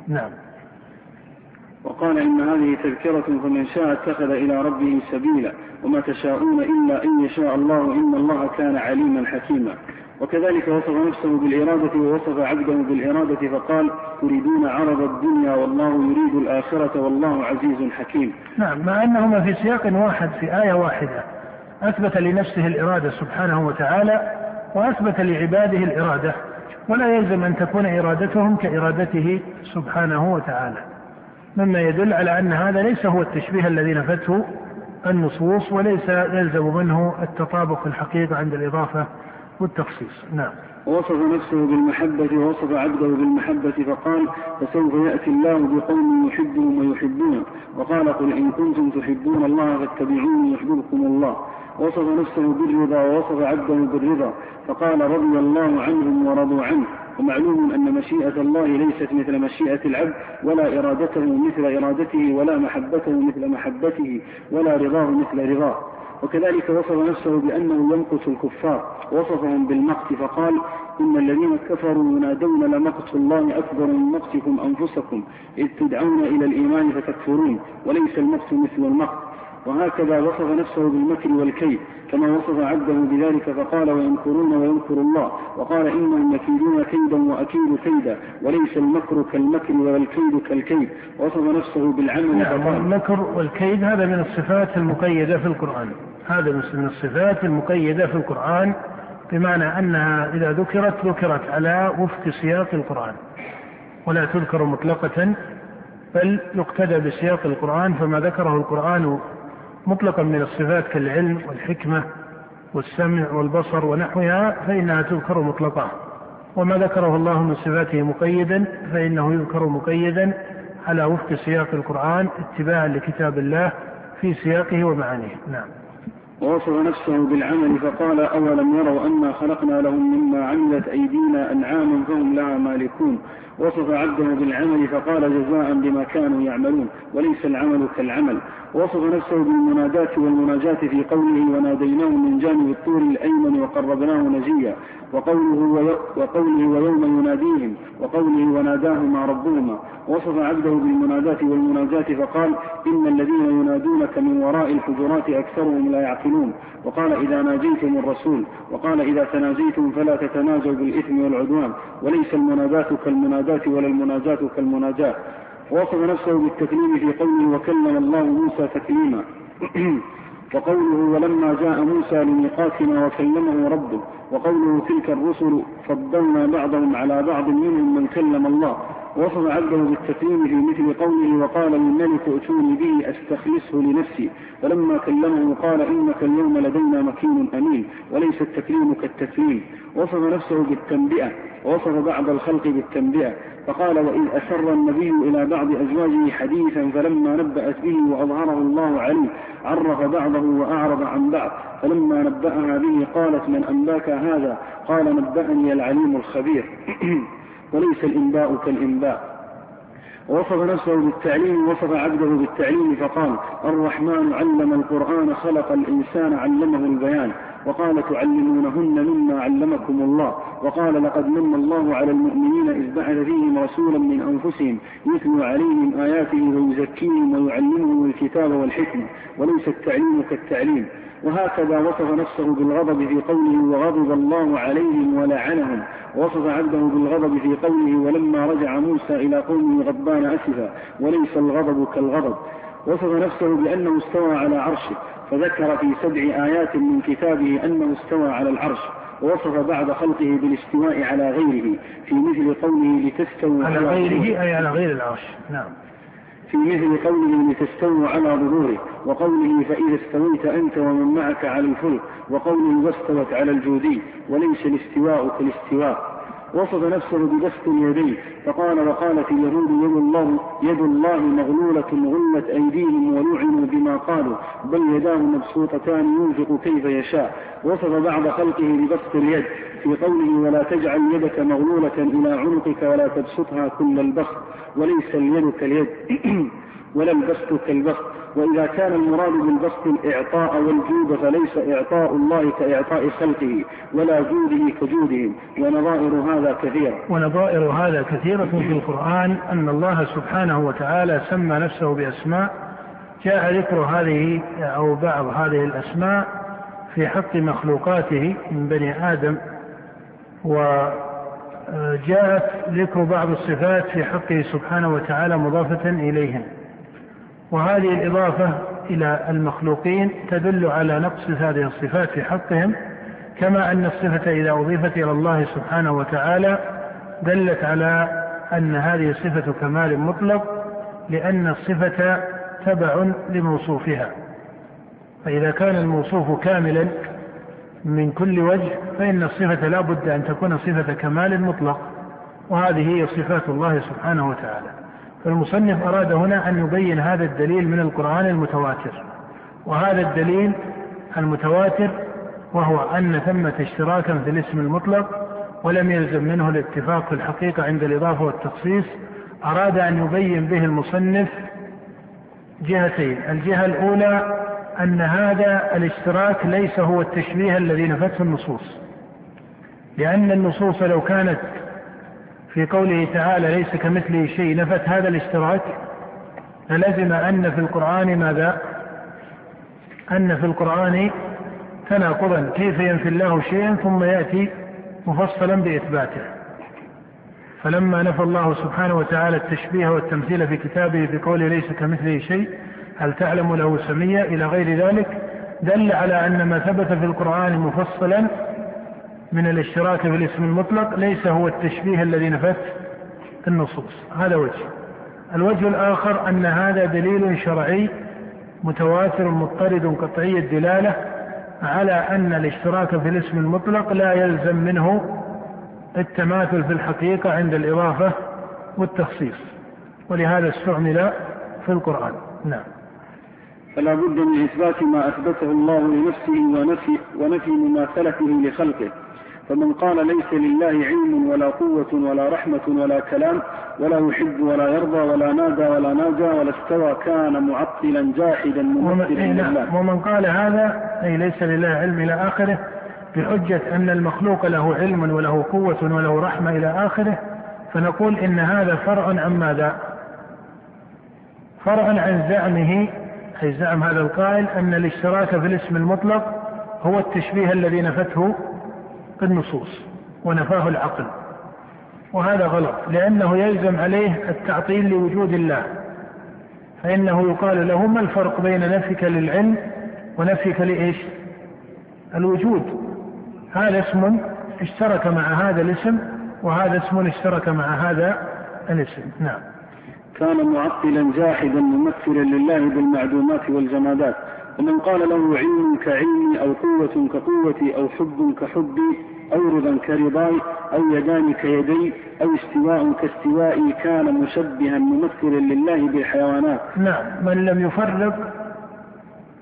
نعم. وقال إن هذه تذكرة فمن شاء اتخذ إلى ربه سبيلا وما تشاءون إلا أن يشاء الله إن الله كان عليما حكيما. وكذلك وصف نفسه بالإرادة ووصف عبده بالإرادة فقال تريدون عرض الدنيا والله يريد الآخرة والله عزيز حكيم. نعم مع أنهما في سياق واحد في آية واحدة. أثبت لنفسه الإرادة سبحانه وتعالى وأثبت لعباده الإرادة ولا يلزم أن تكون إرادتهم كإرادته سبحانه وتعالى. مما يدل على أن هذا ليس هو التشبيه الذي نفته النصوص وليس يلزم منه التطابق في الحقيقة عند الإضافة والتخصيص. نعم. ووصف نفسه بالمحبة ووصف عبده بالمحبة فقال فسوف يأتي الله بقوم يحبهم ويحبونه وقال قل إن كنتم تحبون الله فاتبعوني يحببكم الله. وصف نفسه بالرضا ووصف عبده بالرضا فقال رضي الله عنهم ورضوا عنه. ومعلوم أن مشيئة الله ليست مثل مشيئة العبد ولا إرادته مثل إرادته ولا محبته مثل محبته ولا رضاه مثل رضاه. وكذلك وصف نفسه بأنه يمقت الكفار. وصفهم بالمقت فقال إن الذين كفروا ينادون لمقت الله أكبر من مقتكم أنفسكم إذ تدعون إلى الإيمان فتكفرون وليس المقت مثل المقت. وهكذا وصف نفسه بالمكر والكيد كما وصف عبده بذلك فقال ويمكرون ويمكر الله وقال إنهم يكيدون كيدا وأكيد كيدا وليس المكر كالمكر ولا الكيد كالكيد وصف نفسه بالعمل نعم المكر والكيد هذا من الصفات المقيدة في القرآن. هذا من الصفات المقيدة في القرآن بمعنى أنها إذا ذكرت ذكرت على وفق سياق القرآن. ولا تذكر مطلقة بل يقتدى بسياق القرآن فما ذكره القرآن مطلقا من الصفات كالعلم والحكمة والسمع والبصر ونحوها فإنها تذكر مطلقة وما ذكره الله من صفاته مقيدا فإنه يذكر مقيدا على وفق سياق القرآن اتباعا لكتاب الله في سياقه ومعانيه. نعم. ووصف نفسه بالعمل فقال أولم يروا أنا خلقنا لهم مما عملت أيدينا أنعاما فهم لها مالكون. وصف عبده بالعمل فقال جزاء بما كانوا يعملون وليس العمل كالعمل. وصف نفسه بالمناداة والمناجاة في قوله وناديناه من جانب الطور الأيمن وقربناه نجيا. وقوله, وقوله ويوم يناديهم وقوله وناداهما ربهما. وصف عبده بالمناداة والمناجاة فقال إن الذين ينادونك من وراء الحجرات أكثرهم لا يعقلون. وقال إذا ناجيتم الرسول وقال إذا تناجيتم فلا تتناجوا بالإثم والعدوان وليس المناداة كالمناداة ولا المناجاة كالمناجاة. وصف نفسه بالتكليم في قوله وكلم الله موسى تكليما. وقوله ولما جاء موسى لميقاتنا وكلمه ربه. وقوله تلك الرسل فضلنا بعضهم على بعض منهم من كلم الله. وصف عبده بالتكليم في مثل قوله وقال للملك ائتوني به أستخلصه لنفسي. فلما كلمه قال إنك اليوم لدينا مكين أمين وليس التكليم كالتكليم. وصف نفسه بالتنبئة ووصف بعض الخلق بالتنبئة. فقال وإذ أسر النبي إلى بعض أزواجه حديثا فلما نبأت به وأظهره الله عليه عرف بعضه وأعرض عن بعض. فلما نبأها به قالت من أنباك هذا؟ قال نبأني العليم الخبير. وليس الإنباء كالإنباء. ووصف نفسه بالتعليم وصف عبده بالتعليم فقال الرحمن علم القرآن خلق الإنسان علمه البيان. وقال تعلمونهن مما علمكم الله وقال لقد من الله على المؤمنين إذ بعث فيهم رسولا من أنفسهم يتلو عليهم آياته ويزكيهم ويعلمهم الكتاب والحكمة وليس التعليم كالتعليم وهكذا وصف نفسه بالغضب في قوله وغضب الله عليهم ولعنهم وصف عبده بالغضب في قوله ولما رجع موسى إلى قومه غضبان أسفا وليس الغضب كالغضب وصف نفسه بأنه استوى على عرشه فذكر في سبع آيات من كتابه أنه استوى على العرش ووصف بعض خلقه بالاستواء على غيره في مثل قوله لتستووا على غيره أي على غير العرش نعم. في مثل قوله لتستووا على ظهوره وقوله فإذا استويت أنت ومن معك على الفلك وقوله واستوت على الجودي وليس الاستواء كالاستواء. وصف نفسه ببسط اليدين فقال وقالت اليهود يد الله يد الله مغلولة غلت أيديهم ولعنوا بما قالوا بل يداه مبسوطتان ينفق كيف يشاء. وصف بعض خلقه ببسط اليد في قوله ولا تجعل يدك مغلولة إلى عنقك ولا تبسطها كل البسط وليس اليد كاليد ولا البسط كالبسط. وإذا كان المراد بالبسط الإعطاء والجود فليس إعطاء الله كإعطاء خلقه ولا جوده كجودهم ونظائر هذا كثيرة ونظائر هذا كثيرة في القرآن أن الله سبحانه وتعالى سمى نفسه بأسماء. جاء ذكر هذه أو بعض هذه الأسماء في حق مخلوقاته من بني آدم وجاءت ذكر بعض الصفات في حقه سبحانه وتعالى مضافة إليهم وهذه الإضافة إلى المخلوقين تدل على نقص هذه الصفات في حقهم كما أن الصفة إذا أضيفت إلى الله سبحانه وتعالى دلت على أن هذه صفة كمال مطلق لأن الصفة تبع لموصوفها. فإذا كان الموصوف كاملا من كل وجه فإن الصفة لا بد أن تكون صفة كمال مطلق وهذه هي صفات الله سبحانه وتعالى. فالمصنف أراد هنا أن يبين هذا الدليل من القرآن المتواتر وهذا الدليل المتواتر وهو أن ثمة اشتراكا في الاسم المطلق ولم يلزم منه الاتفاق في الحقيقة عند الإضافة والتخصيص أراد أن يبين به المصنف جهتين. الجهة الأولى أن هذا الاشتراك ليس هو التشبيه الذي نفته النصوص لأن النصوص لو كانت في قوله تعالى ليس كمثله شيء نفت هذا الاشتراك؟ فلزم أن في القرآن ماذا؟ أن في القرآن تناقضا. كيف ينفي الله شيئا ثم يأتي مفصلا بإثباته؟ فلما نفى الله سبحانه وتعالى التشبيه والتمثيل في كتابه بقوله ليس كمثله شيء هل تعلم له سميا؟ إلى غير ذلك دل على أن ما ثبت في القرآن مفصلا من الاشتراك في الاسم المطلق ليس هو التشبيه الذي نفت النصوص. هذا وجه. الوجه الآخر أن هذا دليل شرعي متواتر مضطرد قطعي الدلالة على أن الاشتراك في الاسم المطلق لا يلزم منه التماثل في الحقيقة عند الإضافة والتخصيص. ولهذا استعمل في القرآن. نعم. فلا بد من إثبات ما أثبته الله لنفسه ونفي, ونفي مماثلته لخلقه. فمن قال ليس لله علم ولا قوة ولا رحمة ولا كلام ولا يحب ولا يرضى ولا نادى ولا ناجى ولا استوى كان معطلا جاحدا ممثلا لله ومن قال هذا أي ليس لله علم إلى آخره بحجة أن المخلوق له علم وله قوة وله رحمة إلى آخره فنقول إن هذا فرع عن ماذا؟ فرع عن زعمه أي زعم هذا القائل أن الاشتراك في الاسم المطلق هو التشبيه الذي نفته النصوص ونفاه العقل. وهذا غلط لأنه يلزم عليه التعطيل لوجود الله. فإنه يقال له ما الفرق بين نفيك للعلم ونفيك لإيش؟ الوجود. هذا اسم اشترك مع هذا الاسم وهذا اسم اشترك مع هذا الاسم. نعم. كان معطلا جاحدا ممثلا لله بالمعدومات والجمادات. ومن قال له علم كعلمي أو قوة كقوتي أو حب كحبي أو رضا كرضاي أو يدان كيدي أو استواء كاستوائي كان مشبها ممثلا لله بالحيوانات. نعم. من لم يفرق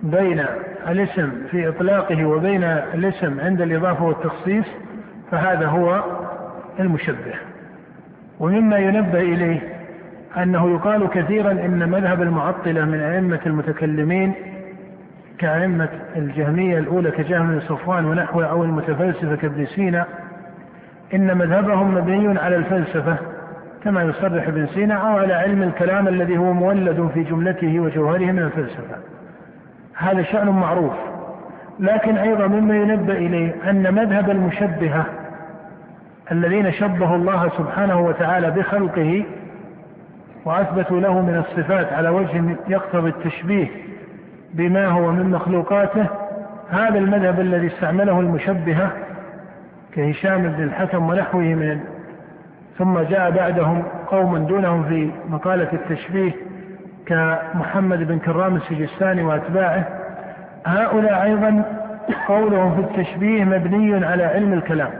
بين الاسم في إطلاقه وبين الاسم عند الإضافة والتخصيص فهذا هو المشبه. ومما ينبه إليه أنه يقال كثيرا إن مذهب المعطلة من أئمة المتكلمين كأئمة الجهمية الأولى كجهم بن صفوان ونحوه أو المتفلسفة كابن سينا إن مذهبهم مبني على الفلسفة كما يصرح ابن سينا أو على علم الكلام الذي هو مولد في جملته وجوهره من الفلسفة. هذا شأن معروف. لكن أيضا مما ينبه إليه أن مذهب المشبهة الذين شبهوا الله سبحانه وتعالى بخلقه وأثبتوا له من الصفات على وجه يقتضي التشبيه بما هو من مخلوقاته. هذا المذهب الذي استعمله المشبهة كهشام بن الحكم ونحوه من ثم جاء بعدهم قوم دونهم في مقالة التشبيه كمحمد بن كرام السجستاني وأتباعه. هؤلاء أيضا قولهم في التشبيه مبني على علم الكلام.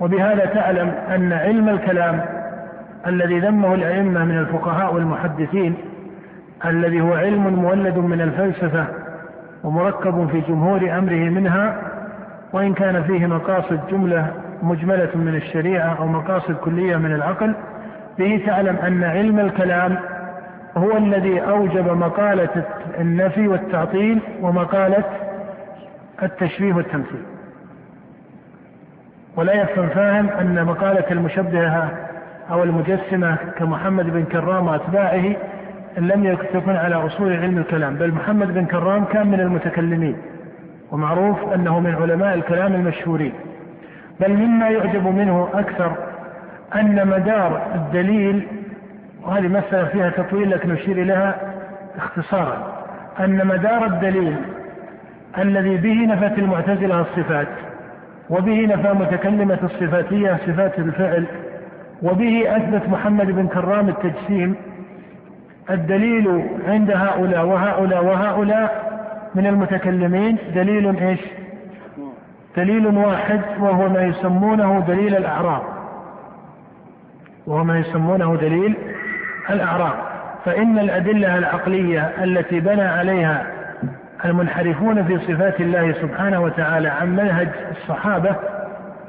وبهذا تعلم أن علم الكلام الذي ذمه الأئمة من الفقهاء والمحدثين الذي هو علم مولد من الفلسفة ومركب في جمهور أمره منها وإن كان فيه مقاصد جملة مجملة من الشريعة أو مقاصد كلية من العقل به تعلم أن علم الكلام هو الذي أوجب مقالة النفي والتعطيل ومقالة التشبيه والتمثيل. ولا يفهم فاهم أن مقالة المشبهة أو المجسمة كمحمد بن كرام وأتباعه لم تكن على أصول علم الكلام بل محمد بن كرام كان من المتكلمين ومعروف أنه من علماء الكلام المشهورين. بل مما يعجب منه أكثر أن مدار الدليل وهذه مسألة فيها تطويل لكن نشير إليها اختصارا أن مدار الدليل الذي به نفت المعتزلة الصفات وبه نفى متكلمة الصفاتية صفات الفعل وبه أثبت محمد بن كرام التجسيم الدليل عند هؤلاء وهؤلاء وهؤلاء من المتكلمين دليل إيش؟ دليل واحد وهو ما يسمونه دليل الأعراض وهو ما يسمونه دليل الأعراض فإن الأدلة العقلية التي بنى عليها المنحرفون في صفات الله سبحانه وتعالى عن منهج الصحابة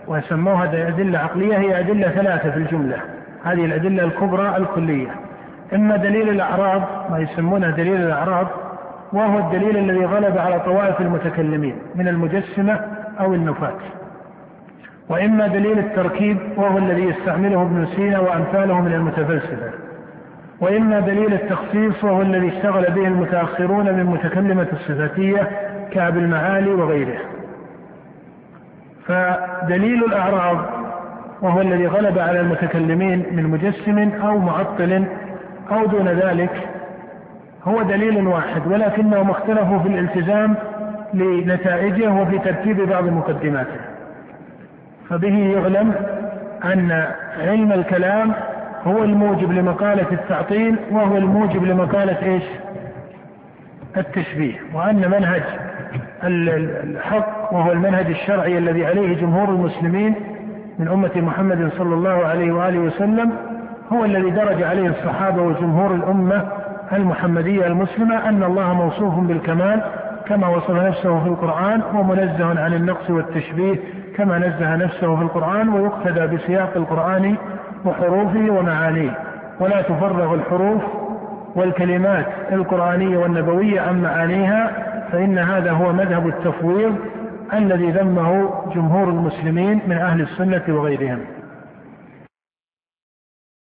وسموها أدلة عقلية هي أدلة ثلاثة في الجملة. هذه الأدلة الكبرى الكلية. إما دليل الأعراض ما يسمونه دليل الأعراض وهو الدليل الذي غلب على طوائف المتكلمين من المجسمة أو النفاة وإما دليل التركيب وهو الذي يستعمله ابن سينا وأمثاله من المتفلسفة. وإما دليل التخصيص وهو الذي اشتغل به المتأخرون من متكلمة الصفاتية كعب المعالي وغيره. فدليل الأعراض وهو الذي غلب على المتكلمين من مجسم أو معطل أو دون ذلك هو دليل واحد ولكنهم اختلفوا في الالتزام لنتائجه وفي ترتيب بعض مقدماته فبه يعلم أن علم الكلام هو الموجب لمقالة التعطيل وهو الموجب لمقالة إيش؟ التشبيه وأن منهج الحق وهو المنهج الشرعي الذي عليه جمهور المسلمين من أمة محمد صلى الله عليه وآله وسلم هو الذي درج عليه الصحابة وجمهور الأمة المحمدية المسلمة أن الله موصوف بالكمال كما وصف نفسه في القرآن ومنزه عن النقص والتشبيه كما نزه نفسه في القرآن ويقتدى بسياق القرآن وحروفه ومعانيه. ولا تفرغ الحروف والكلمات القرآنية والنبوية عن معانيها فإن هذا هو مذهب التفويض الذي ذمه جمهور المسلمين من أهل السنة وغيرهم.